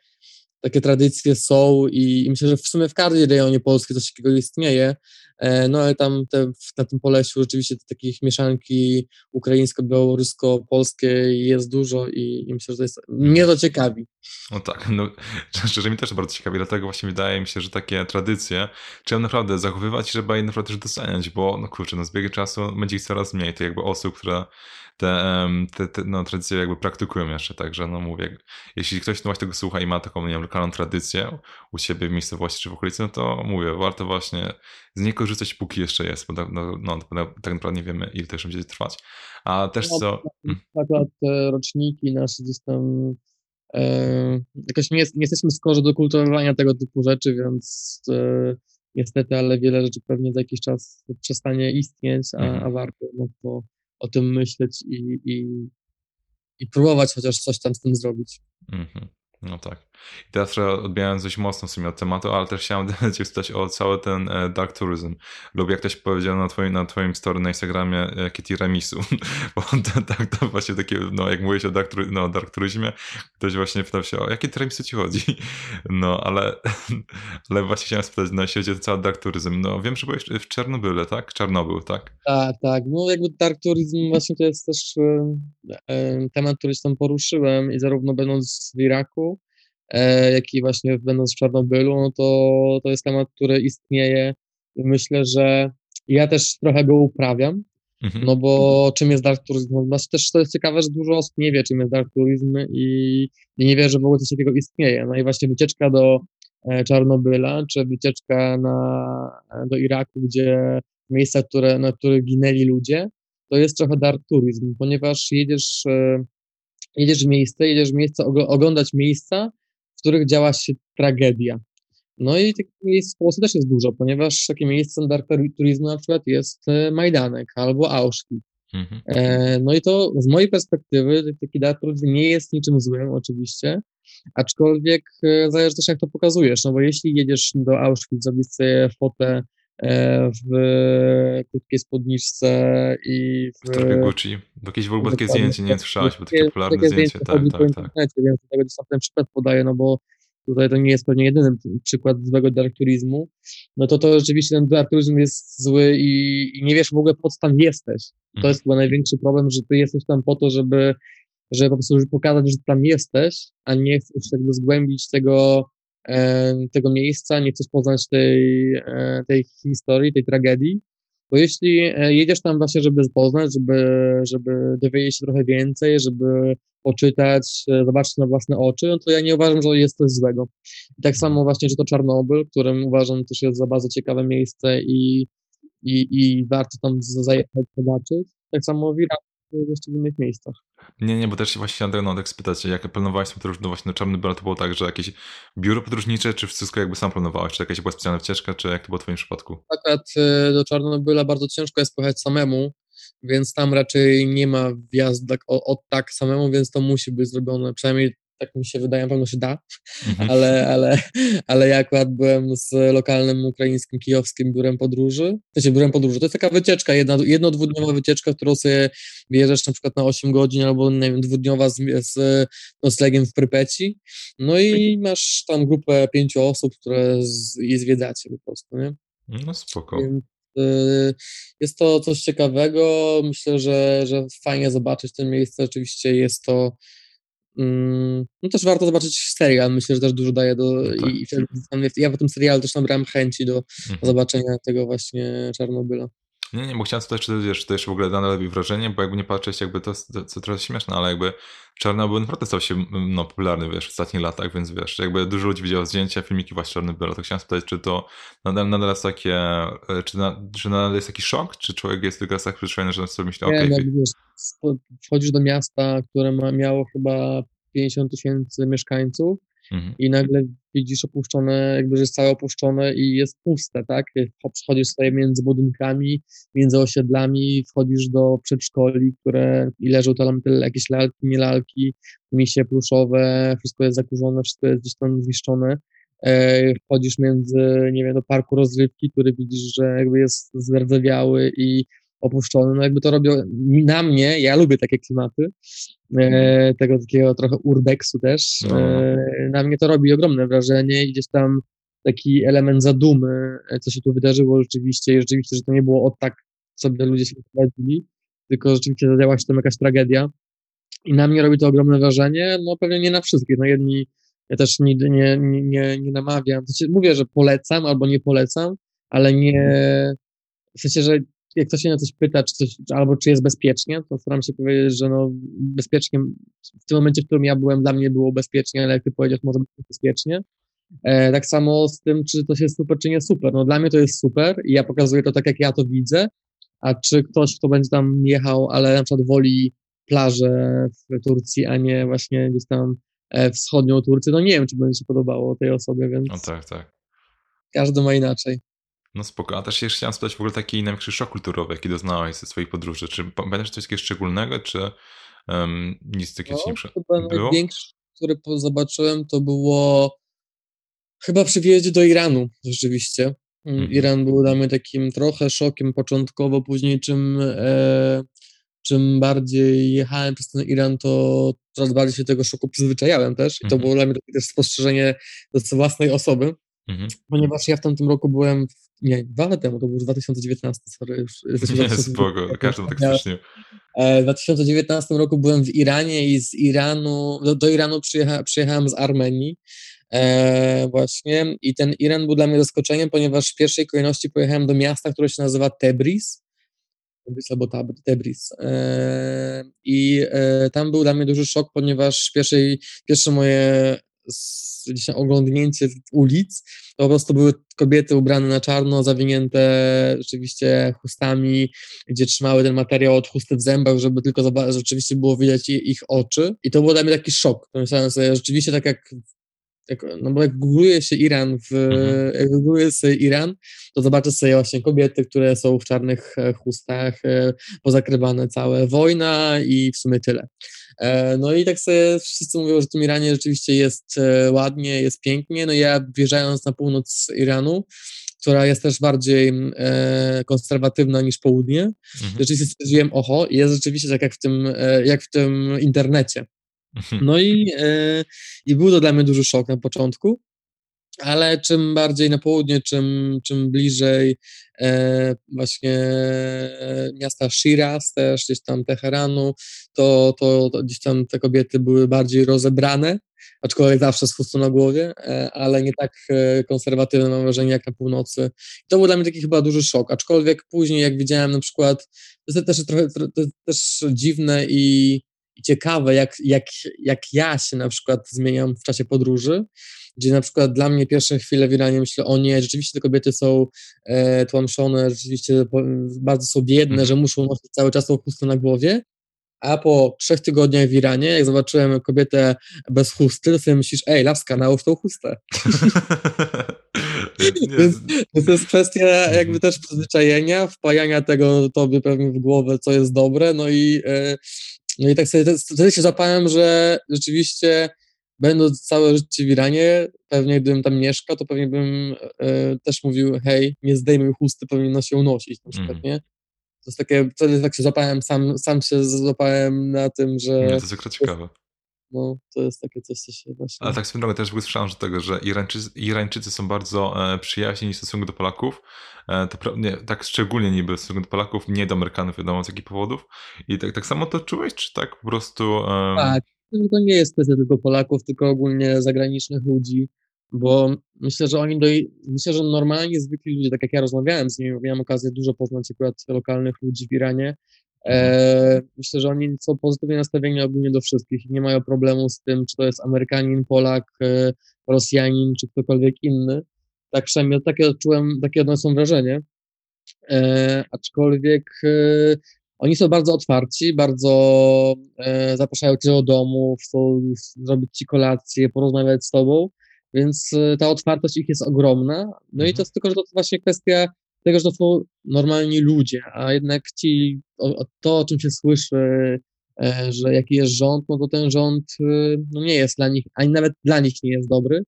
takie tradycje są i, i myślę, że w sumie w każdej rejonie Polski coś takiego istnieje. E, no ale tam te, na tym Polesiu rzeczywiście takich mieszanki ukraińsko-białorusko-polskiej jest dużo i, i, myślę, że to jest, mnie to ciekawi. No tak, no szczerze mi też bardzo ciekawi, dlatego właśnie wydaje mi się, że takie tradycje trzeba naprawdę zachowywać, żeby je naprawdę też doceniać, bo no kurczę, no z biegiem czasu będzie ich coraz mniej, to jakby osób, które te, te, te no, tradycje jakby praktykują jeszcze, także no mówię, jeśli ktoś no właśnie tego słucha i ma taką, nie wiem, lokalną tradycję u siebie w miejscowości czy w okolicy, no to mówię, warto właśnie z niej korzystać, póki jeszcze jest, bo tak, no, no, tak naprawdę nie wiemy, ile to jeszcze będzie trwać. A też no, co... Na przykład te roczniki nasze gdzieś tam e, jakoś nie, jest, nie jesteśmy skorzy do kultywowania tego typu rzeczy, więc e, niestety, ale wiele rzeczy pewnie za jakiś czas przestanie istnieć, a, mhm. a warto no to o tym myśleć i, i, i próbować chociaż coś tam z tym zrobić. Mhm. No tak. I teraz odbierając dość mocno w sumie od tematu, ale też chciałem cię spytać o cały ten e, dark tourism. Lub jak ktoś powiedział na twoim, na twoim story na Instagramie, jakie tiramisu. Bo to, tak, to właśnie takie, no jak mówiłeś o dark, no, dark tourismie, ktoś właśnie pytał się, o jakie tiramisu ci chodzi? No, ale, ale właśnie chciałem spytać, na świecie cały dark tourism. No wiem, że byłeś w Czernobyle, tak? Czarnobyl, tak? Tak, tak. No jakby dark tourism właśnie to jest też e, temat, który tam poruszyłem i zarówno będąc w Iraku, E, jak i właśnie będąc w Czarnobylu, no to, to jest temat, który istnieje i myślę, że ja też trochę go uprawiam, mhm. no bo czym jest dark tourism? No, znaczy też to jest ciekawe, że dużo osób nie wie, czym jest dark tourism i, i nie wie, że w ogóle coś takiego istnieje. No i właśnie wycieczka do e, Czarnobyla, czy wycieczka na, do Iraku, gdzie miejsca, które, na których ginęli ludzie, to jest trochę dark tourism, ponieważ jedziesz, e, jedziesz w miejsce, jedziesz w miejsce, oglądać miejsca, których działa się tragedia. No i takich miejsc w Polsce też jest dużo, ponieważ takie miejsce turizmu na przykład jest e, Majdanek albo Auschwitz. Mhm. E, no i to z mojej perspektywy taki dark tourism nie jest niczym złym oczywiście, aczkolwiek e, zależy też jak to pokazujesz, no bo jeśli jedziesz do Auschwitz, zrobić sobie fotę w krótkiej spódniczce i w... W torbie Gucci. Bo jakieś w ogóle takie zdjęcie, nie wiem, słyszałeś, bo takie popularne takie zdjęcie, tak, tak, tak. Więc tego gdzieś tam ten przykład podaję, no bo tutaj to nie jest pewnie jedyny przykład złego dark turizmu, no to to rzeczywiście ten dark turizm jest zły i, i nie wiesz w ogóle po co tam jesteś. To mhm. jest chyba największy problem, że ty jesteś tam po to, żeby żeby po prostu pokazać, że tam jesteś, a nie chcesz jakby zgłębić tego, e, tego miejsca, nie chcesz poznać tej, e, tej historii, tej tragedii, bo jeśli e, jedziesz tam właśnie, żeby poznać, żeby, żeby dowiedzieć się trochę więcej, żeby poczytać, e, zobaczyć na własne oczy, no to ja nie uważam, że jest coś złego. I tak samo właśnie, że to Czarnobyl, którym uważam też jest za bardzo ciekawe miejsce i, i, i warto tam zajechać, zobaczyć. Tak samo w jeszcze w innych miejscach. Nie, nie, bo też się właśnie Andrzej tak spytać, jak planowałeś tą podróż no właśnie na Czarnobyl, to było tak, że jakieś biuro podróżnicze, czy wszystko jakby sam planowałeś, czy jakaś była specjalna wycieczka, czy jak to było w twoim przypadku? Akurat e, do Czarnobyla bardzo ciężko jest pojechać samemu, więc tam raczej nie ma wjazdu tak, od tak samemu, więc to musi być zrobione, przynajmniej tak mi się wydaje, na pewno się da, mhm. ale, ale, ale ja akurat byłem z lokalnym ukraińskim, kijowskim biurem podróży, to się biurem podróży, to jest taka wycieczka, jedna, jedno, dwudniowa wycieczka, którą sobie bierzesz na przykład na 8 godzin, albo nie wiem, dwudniowa z, z noclegiem w Prypeci, no i masz tam grupę pięciu osób, które z, i zwiedzacie po prostu, nie? No spoko. Więc, y, jest to coś ciekawego. Myślę, że, że fajnie zobaczyć to miejsce. Oczywiście jest to no też warto zobaczyć serial, myślę, że też dużo daje do... No tak. i, i ja w tym serialu też nabrałem chęci do mhm. zobaczenia tego właśnie Czarnobyla. Nie, nie, bo chciałem spytać, czy to, wiesz, czy to jeszcze w ogóle nadal robi wrażenie, bo jakby nie patrzeć, jakby to, to co trochę śmieszne, ale jakby Czarnobyl naprawdę stał się no, popularny, wiesz, w ostatnich latach, więc wiesz, jakby dużo ludzi widziało zdjęcia, filmiki właśnie Czarnobyla, to chciałem spytać, czy to nadal, nadal jest takie, e, czy, na, czy nadal jest taki szok, czy człowiek jest tylko tak przyzwyczajony, że sobie myśli, okej. Okay, no, wchodzisz do miasta, które ma, miało chyba 50 tysięcy mieszkańców, Mhm. i nagle widzisz opuszczone, jakby, że jest całe opuszczone i jest puste, tak? Przechodzisz sobie między budynkami, między osiedlami, wchodzisz do przedszkoli, które i leżą tam jakieś lalki, nie lalki, misie pluszowe, wszystko jest zakurzone, wszystko jest gdzieś tam zniszczone. E, wchodzisz między, nie wiem, do parku rozrywki, który widzisz, że jakby jest zardzewiały i opuszczony. No jakby to robią na mnie, ja lubię takie klimaty, e, tego takiego trochę urbexu też. No. E, na mnie to robi ogromne wrażenie i gdzieś tam taki element zadumy, e, co się tu wydarzyło rzeczywiście i rzeczywiście, że to nie było od tak sobie ludzie się prowadzili, tylko rzeczywiście zadziała się tam jakaś tragedia. I na mnie robi to ogromne wrażenie, no pewnie nie na wszystkich, no jedni, ja też nigdy nie, nie, nie, nie namawiam, znaczy, mówię, że polecam albo nie polecam, ale nie, w sensie, że jak ktoś się na coś pyta, czy coś, albo czy jest bezpiecznie, to staram się powiedzieć, że no bezpiecznie, w tym momencie, w którym ja byłem, dla mnie było bezpiecznie, ale jak ty powiedziałeś, może być bezpiecznie. E, tak samo z tym, czy to jest super, czy nie super. No dla mnie to jest super i ja pokazuję to tak, jak ja to widzę, a czy ktoś, kto będzie tam jechał, ale na przykład woli plażę w Turcji, a nie właśnie gdzieś tam e, wschodnią Turcję, no nie wiem, czy będzie się podobało tej osobie, więc... No tak, tak. Każdy ma inaczej. No spoko, a też jeszcze chciałem spytać w ogóle taki największy szok kulturowy, jaki doznałeś ze swoich podróży. Czy pamiętasz coś takiego szczególnego, czy um, nic takiego no, ci nie chyba było? Największy, który zobaczyłem, to było chyba przy wjeździe do Iranu rzeczywiście. Mm, mhm. Iran był dla mnie takim trochę szokiem początkowo, później czym, e, czym bardziej jechałem przez ten Iran, to coraz bardziej się tego szoku przyzwyczajałem też i to mhm. było dla mnie takie też spostrzeżenie z własnej osoby, Mhm. Ponieważ ja w tamtym roku byłem, nie, dwa lata temu, to był 2019, sorry, już jesteśmy Nie, spoko, każdy tak styczniu. W 2019 roku byłem w Iranie i z Iranu, do, do Iranu przyjecha, przyjechałem z Armenii e, właśnie i ten Iran był dla mnie zaskoczeniem, ponieważ w pierwszej kolejności pojechałem do miasta, które się nazywa Tebriz, Tebriz albo Tebriz. E, I e, tam był dla mnie duży szok, ponieważ pierwszej, pierwsze moje gdzieś oglądnięcie ulic, to po prostu były kobiety ubrane na czarno, zawinięte rzeczywiście chustami, gdzie trzymały ten materiał od chusty w zębach, żeby tylko zobaczyć, rzeczywiście było widać ich oczy. I to był dla mnie taki szok. Myślałem sobie, rzeczywiście tak jak jak, no bo jak googluje się Iran, w, mhm. jak googluje się Iran, to zobaczy sobie właśnie kobiety, które są w czarnych e, chustach, e, pozakrywane całe wojna i w sumie tyle. E, no i tak sobie wszyscy mówią, że w tym Iranie rzeczywiście jest ładnie, jest pięknie. No ja wjeżdżając na północ Iranu, która jest też bardziej e, konserwatywna niż południe, mhm. rzeczywiście stwierdziłem, oho, jest rzeczywiście tak jak w tym, e, jak w tym internecie. Mhm. No i, e, i był to dla mnie duży szok na początku, ale czym bardziej na południe, czym, czym bliżej e, właśnie miasta Shiraz, też gdzieś tam Teheranu, to, to, to, gdzieś tam te kobiety były bardziej rozebrane, aczkolwiek zawsze z chustą na głowie, e, ale nie tak e, konserwatywne mam wrażenie jak na północy. I to był dla mnie taki chyba duży szok, aczkolwiek później jak widziałem na przykład, to jest też trochę to jest też dziwne i, i ciekawe, jak, jak, jak ja się na przykład zmieniam w czasie podróży, gdzie na przykład dla mnie pierwsze chwile w Iranie myślę, o nie, rzeczywiście te kobiety są e, tłamszone, rzeczywiście bardzo są biedne, mhm. że muszą nosić cały czas tą chustę na głowie, a po trzech tygodniach w Iranie, jak zobaczyłem kobietę bez chusty, to sobie myślisz, ej, laska, nałóż tą chustę. Więc to jest kwestia jakby też przyzwyczajenia, wpajania tego tobie pewnie w głowę, co jest dobre, no i, e, no i tak sobie wtedy się zapałem, że rzeczywiście będąc całe życie w Iranie, pewnie gdybym tam mieszkał, to pewnie bym e, też mówił, hej, nie zdejmuj chusty, powinno się unosić na przykład, mm. nie? To jest takie, wtedy tak się złapałem, sam, sam się złapałem na tym, że... Nie, to jest akurat ciekawe. No, to jest takie coś, co się właśnie... Ale tak swoją drogą też słyszałem, że tego, że Irańczycy, Irańczycy są bardzo e, przyjaźni w stosunku do Polaków. E, to, nie, tak szczególnie niby w stosunku do Polaków, nie do Amerykanów, wiadomo z jakich powodów. I tak, tak samo to czułeś, czy tak po prostu... Tak, to nie jest kwestia tylko Polaków, tylko ogólnie zagranicznych ludzi, bo myślę, że oni, do, myślę, że normalnie zwykli ludzie, tak jak ja rozmawiałem z nimi, miałem okazję dużo poznać akurat lokalnych ludzi w Iranie, e, myślę, że oni są pozytywnie nastawieni ogólnie do wszystkich i nie mają problemu z tym, czy to jest Amerykanin, Polak, e, Rosjanin, czy ktokolwiek inny. Tak przynajmniej takie odczułem, takie odniosłem wrażenie. E, aczkolwiek e, oni są bardzo otwarci, bardzo e, zapraszają cię do domu, chcą zrobić ci kolację, porozmawiać z tobą, więc e, ta otwartość ich jest ogromna. No i to jest tylko, że to jest właśnie kwestia tego, że to są normalni ludzie, a jednak ci, o, to, o czym się słyszy, e, że jaki jest rząd, no to ten rząd e, no nie jest dla nich, ani nawet dla nich nie jest dobry,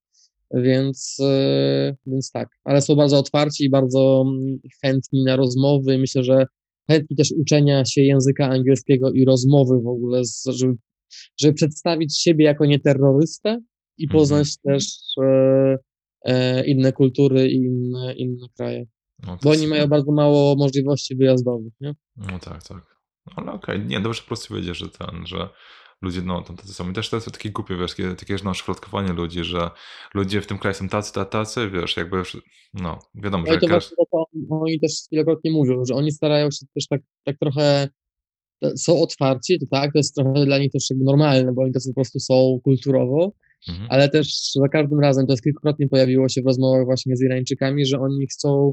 więc, e, więc tak, ale są bardzo otwarci i bardzo mm, chętni na rozmowy. Myślę, że chętni też uczenia się języka angielskiego i rozmowy w ogóle, żeby, żeby przedstawić siebie jako nieterrorystę i mhm. poznać też e, e, inne kultury i inne, inne kraje. No Bo oni mają bardzo mało możliwości wyjazdowych, nie? No tak, tak. Ale okej, okay. nie, dobrze po prostu wiedzieć, że ten, że ludzie, no, tam tacy są. I też to jest takie głupie, wiesz, takie, takie no, szufladkowanie ludzi, że ludzie w tym kraju są tacy, tacy, tacy wiesz, jakby, no, wiadomo, no że... to każdy... to oni też wielokrotnie mówią, że oni starają się też tak, tak trochę, są otwarci, to tak, to jest trochę dla nich też jakby normalne, bo oni też po prostu są kulturowo, mhm. ale też za każdym razem, to jest kilkukrotnie pojawiło się w rozmowach właśnie z Irańczykami, że oni chcą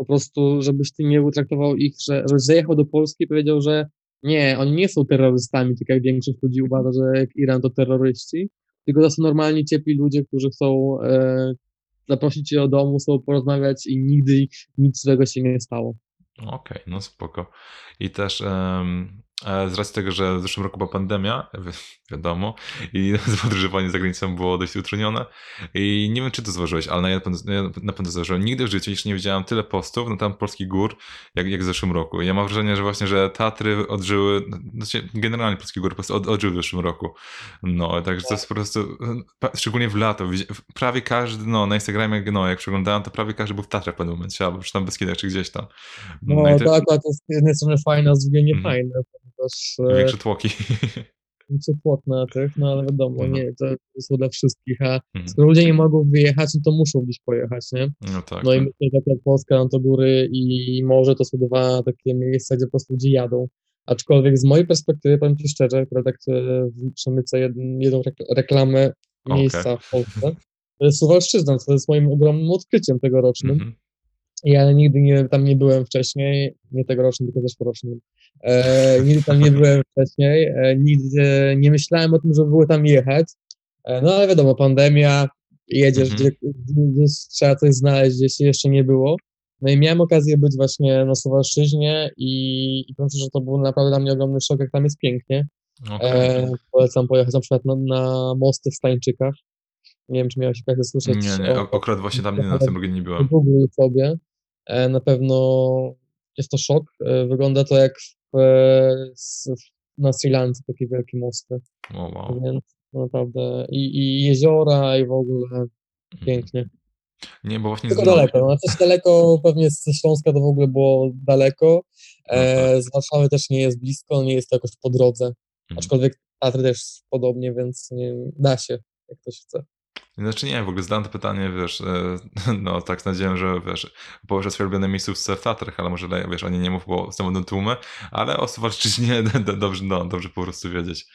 po prostu, żebyś ty nie utraktował ich, że, żebyś zajechał do Polski i powiedział, że nie, oni nie są terrorystami, tak jak większość ludzi uważa, że Iran to terroryści, tylko to są normalni, ciepli ludzie, którzy chcą e, zaprosić cię do domu, chcą porozmawiać i nigdy nic złego się nie stało. Okej, okay, no spoko. I też um, z racji tego, że w zeszłym roku była pandemia, wiadomo, i podróżowanie za granicą było dość utrudnione. I nie wiem, czy to zauważyłeś, ale na pewno zauważyłem. Nigdy w życiu jeszcze nie widziałem tyle postów na tam polskich gór, jak, jak w zeszłym roku. Ja mam wrażenie, że właśnie, że Tatry odżyły, znaczy generalnie polskie góry po prostu od, odżyły w zeszłym roku. No, także to jest po prostu, szczególnie w lato, prawie każdy, no, na Instagramie, no, jak przeglądałem, to prawie każdy był w Tatrach w pewnym momencie, albo czy tam Beskidach, czy gdzieś tam. No, no to akurat to jest z jednej strony fajne, a z drugiej nie fajne ponieważ... E, Większe tłoki. Większe tłok na tych, no ale wiadomo, mhm. nie, to, są dla wszystkich, a mhm. skoro ludzie nie mogą wyjechać, no to muszą gdzieś pojechać, nie? No tak. No i tak. myślę, że tak jak Polska, no to góry i morze to są dwa takie miejsca, gdzie po prostu ludzie jadą. Aczkolwiek z mojej perspektywy, powiem Ci szczerze, która tak e, przemycę jedną reklamę miejsca okay. w Polsce, to jest Suwalszczyzna, to jest moim ogromnym odkryciem tegorocznym. Mm -hmm. Ja nigdy nie, tam nie byłem wcześniej, nie tegorocznym, tylko zeszłorocznym. E, nigdy tam nie byłem wcześniej, e, nigdy nie myślałem o tym, żeby było tam jechać. E, no ale wiadomo, pandemia, jedziesz, mhm. gdzie, gdzieś trzeba coś znaleźć, gdzie się jeszcze nie było. No i miałem okazję być właśnie na Suwalszczyźnie i, i powiem że to był naprawdę dla mnie ogromny szok, jak tam jest pięknie. Okay. E, polecam pojechać na przykład na, na mosty w Stańczykach. Nie wiem, czy miałeś okazję słyszeć. Nie, nie, o, akurat właśnie tam nie, na tym nie byłem. Google sobie. E, na pewno jest to szok. E, wygląda to jak w, e, na Sri Lance takie wielkie mosty. Oh, wow. Więc naprawdę i, i jeziora i w ogóle mhm. pięknie. Nie, bo właśnie Tylko daleko, no też daleko, pewnie ze Śląska to w ogóle było daleko, No e, tak. z Warszawy też nie jest blisko, nie jest to jakoś po drodze, Mhm. aczkolwiek Tatry też podobnie, więc nie, da się, jak ktoś chce. Znaczy nie, w ogóle zadałem to pytanie, wiesz, e, no tak z nadzieją, że wiesz, powiesz o swoje ulubione miejscówce w Tatrach, ale może wiesz, o nie mów, bo znowu będą tłumy, ale o Suwalszczyźnie do- dobrze, no, dobrze po prostu wiedzieć.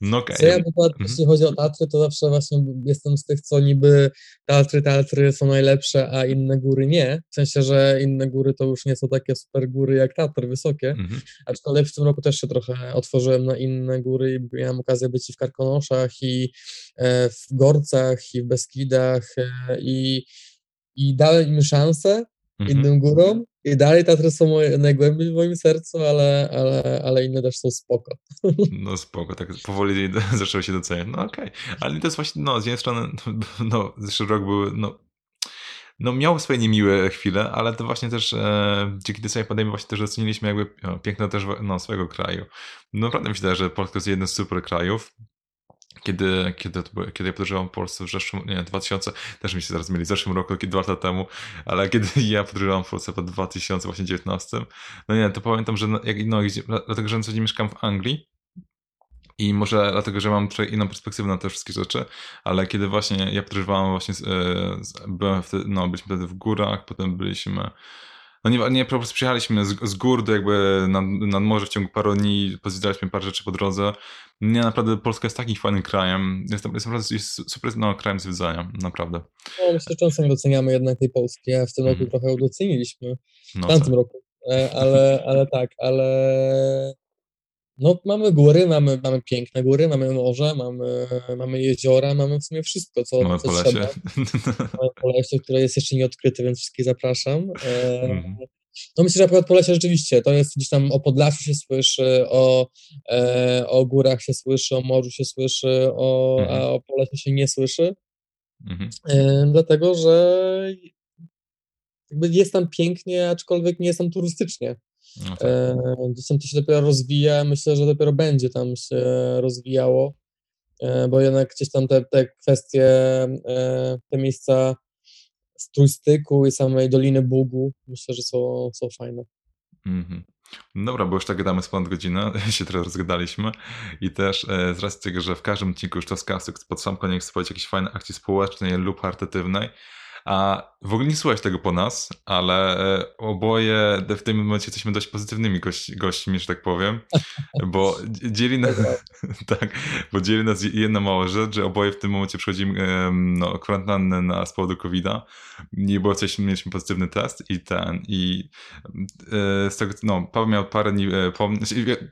No okej. Co ja Mhm. jeśli chodzi o Tatry, to zawsze właśnie jestem z tych, co niby Tatry, Tatry są najlepsze, a inne góry nie. W sensie, że inne góry to już nie są takie super góry jak Tatry, wysokie. Mhm. Aczkolwiek w tym roku też się trochę otworzyłem na inne góry i miałem okazję być i w Karkonoszach, i e, w Gorcach, i w Beskidach, e, i, i dałem im szansę, Mhm. innym górom, i dalej Tatry są moje, najgłębiej w moim sercu, ale, ale, ale inne też są spoko. No spoko, tak powoli zaczęło się doceniać. No okej, ale to jest właśnie, no z jednej strony, no zeszły rok był, no, no miał swoje niemiłe chwile, ale to właśnie też e, dzięki tej samej pandemii właśnie też doceniliśmy jakby no, piękno też no, swojego kraju. No naprawdę myślę, że Polska jest jeden z super krajów. Kiedy, kiedy, było, kiedy ja podróżowałem po Polsce w zeszłym, nie, 2000, też mi się zaraz mieli w zeszłym roku, kiedy dwa lata temu, ale kiedy ja podróżowałem w Polsce po 2019, no nie, to pamiętam, że jak, no, dlatego, że na co dzień mieszkam w Anglii, i może dlatego, że mam trochę inną perspektywę na te wszystkie rzeczy, ale kiedy właśnie ja podróżowałem właśnie, z, e, z, byłem wtedy, no byliśmy wtedy w górach, potem byliśmy, no nie, nie po prostu przyjechaliśmy z, z gór do jakby nad, nad morze w ciągu paru dni, pozwiedzaliśmy parę rzeczy po drodze. Nie, naprawdę Polska jest takim fajnym krajem, jest, jest naprawdę jest super no, krajem zwiedzania, naprawdę. No, myślę, że często nie doceniamy jednak tej Polski, a w tym roku Mhm. trochę doceniliśmy, No, w tamtym tak. roku, E, ale, ale tak, ale no mamy góry, mamy, mamy piękne góry, mamy morze, mamy, mamy jeziora, mamy w sumie wszystko, co, Mamy co trzeba. Mamy Polesie, które jest jeszcze nieodkryte, więc wszystkich zapraszam. Mhm. No myślę, że akurat Polesie rzeczywiście, to jest gdzieś tam o Podlasiu się słyszy, o, e, o górach się słyszy, o morzu się słyszy, o, Mhm. a o Polesie się nie słyszy. Mhm. E, dlatego że jakby jest tam pięknie, aczkolwiek nie jest tam turystycznie. No tak. E, gdzieś to się dopiero rozwija, myślę, że dopiero będzie tam się rozwijało, e, bo jednak gdzieś tam te, te kwestie, e, te miejsca z trójstyku i samej Doliny Bugu, myślę, że są, są fajne. Mhm. Dobra, bo już tak gadamy z ponad godzinę, się trochę rozgadaliśmy i też e, z racji tego, że w każdym odcinku już to z kasy pod sam koniec powiedzieć jakieś fajne akcji społecznej lub charytatywnej, a w ogóle nie słuchać tego po nas, ale e, oboje w tym momencie jesteśmy dość pozytywnymi gości, gośćmi, że tak powiem, bo dzieli nas, tak, bo dzieli nas jedna mała rzecz, że oboje w tym momencie przechodzimy no, kwarantannę na, z powodu COVID-a, nie było coś, mieliśmy pozytywny test i ten, i e, z tego, no, Paweł miał parę dni, e, po,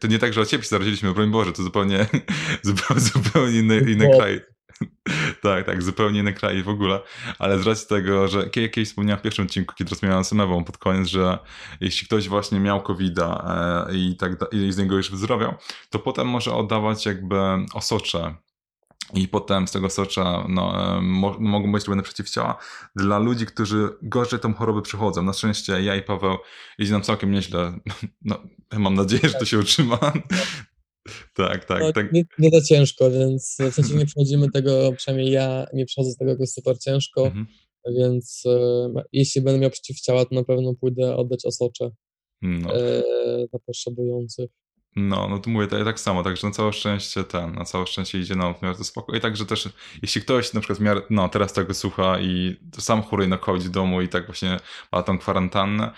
to nie tak, że o ciebie się zaraziliśmy, broń Boże, to zupełnie, zupełnie, zupełnie inny, inny Bo- kraj. Tak, tak, zupełnie inny kraj w ogóle, ale z racji tego, że kie- kiedyś wspomniałem w pierwszym odcinku, kiedy rozmawiałem z Ewą pod koniec, że jeśli ktoś właśnie miał covid e, i tak i z niego już wyzdrowiał, to potem może oddawać jakby osocze i potem z tego socza no, e, mo, mogą być robione przeciwciała dla ludzi, którzy gorzej tą chorobę przychodzą. Na szczęście ja i Paweł idzie nam całkiem nieźle. No, mam nadzieję, że to się utrzyma. Tak, tak, No, tak. nie, nie za ciężko, więc w sensie nie przechodzimy tego, przynajmniej ja nie przechodzę z tego jakoś super ciężko, Mhm. więc e, jeśli będę miał przeciwciała, to na pewno pójdę oddać osocze No. e, dla potrzebujących. No, no to mówię, to ja tak samo, także na całe szczęście ten, na całe szczęście idzie nam w miarę to spoko. I także też, jeśli ktoś na przykład w miarę, no teraz tego słucha i sam choruje na COVID w domu i tak właśnie ma tą kwarantannę,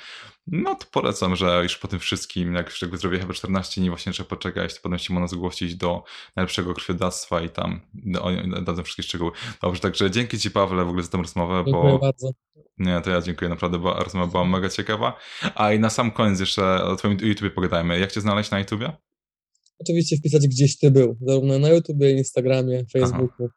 no to polecam, że już po tym wszystkim, jak już jakby zrobię chyba 14 dni, właśnie trzeba poczekać, to potem się można zgłosić do najlepszego krwiodawstwa i tam no, dadzą wszystkie szczegóły. Dobrze, także dzięki Ci Pawle w ogóle za tę rozmowę, Dziękuję bo bardzo. nie, to ja dziękuję, naprawdę była, rozmowa była mega ciekawa. A i na sam koniec jeszcze o Twoim YouTubie pogadajmy. Jak Cię znaleźć na YouTubie? Oczywiście wpisać gdzieś ty był, zarówno na YouTubie, Instagramie, Facebooku.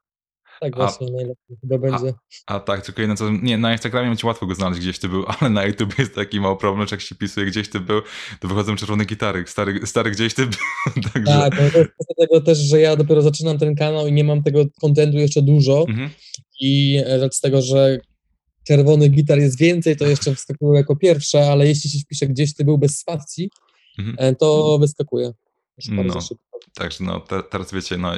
Tak A- właśnie najlepiej chyba będzie. A tak, tylko jedno co, nie, na Instagramie będzie łatwo go znaleźć gdzieś ty był, ale na YouTube jest taki mały problem, że jak się pisuje gdzieś ty był, to wychodzą czerwone gitary, stary, stary gdzieś ty był, także... Tak, no to jest kwestia tego też, że ja dopiero zaczynam ten kanał i nie mam tego kontentu jeszcze dużo Mhm. i e, z tego, że czerwonych gitar jest więcej, to jeszcze wyskakuje jako pierwsze, ale jeśli się wpisze gdzieś ty był bez spacji, Mhm. e, to wyskakuje. No. szybko. Także no, te, teraz wiecie, no,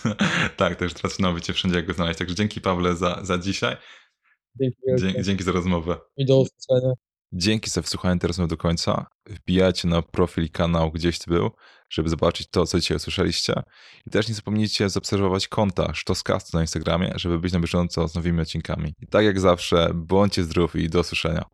tak, także teraz no, wiecie wszędzie jak go znaleźć, także dzięki Pawle za, za dzisiaj. Dzięki, Dzięki, dzięki za rozmowę. I do usłyszenia. Dzięki za wysłuchanie rozmowy do końca. Wbijajcie na profil kanał gdzieś tu był, żeby zobaczyć to, co dzisiaj usłyszeliście. I też nie zapomnijcie zaobserwować konta Sztoskastu na Instagramie, żeby być na bieżąco z nowymi odcinkami. I tak jak zawsze, bądźcie zdrowi i do usłyszenia.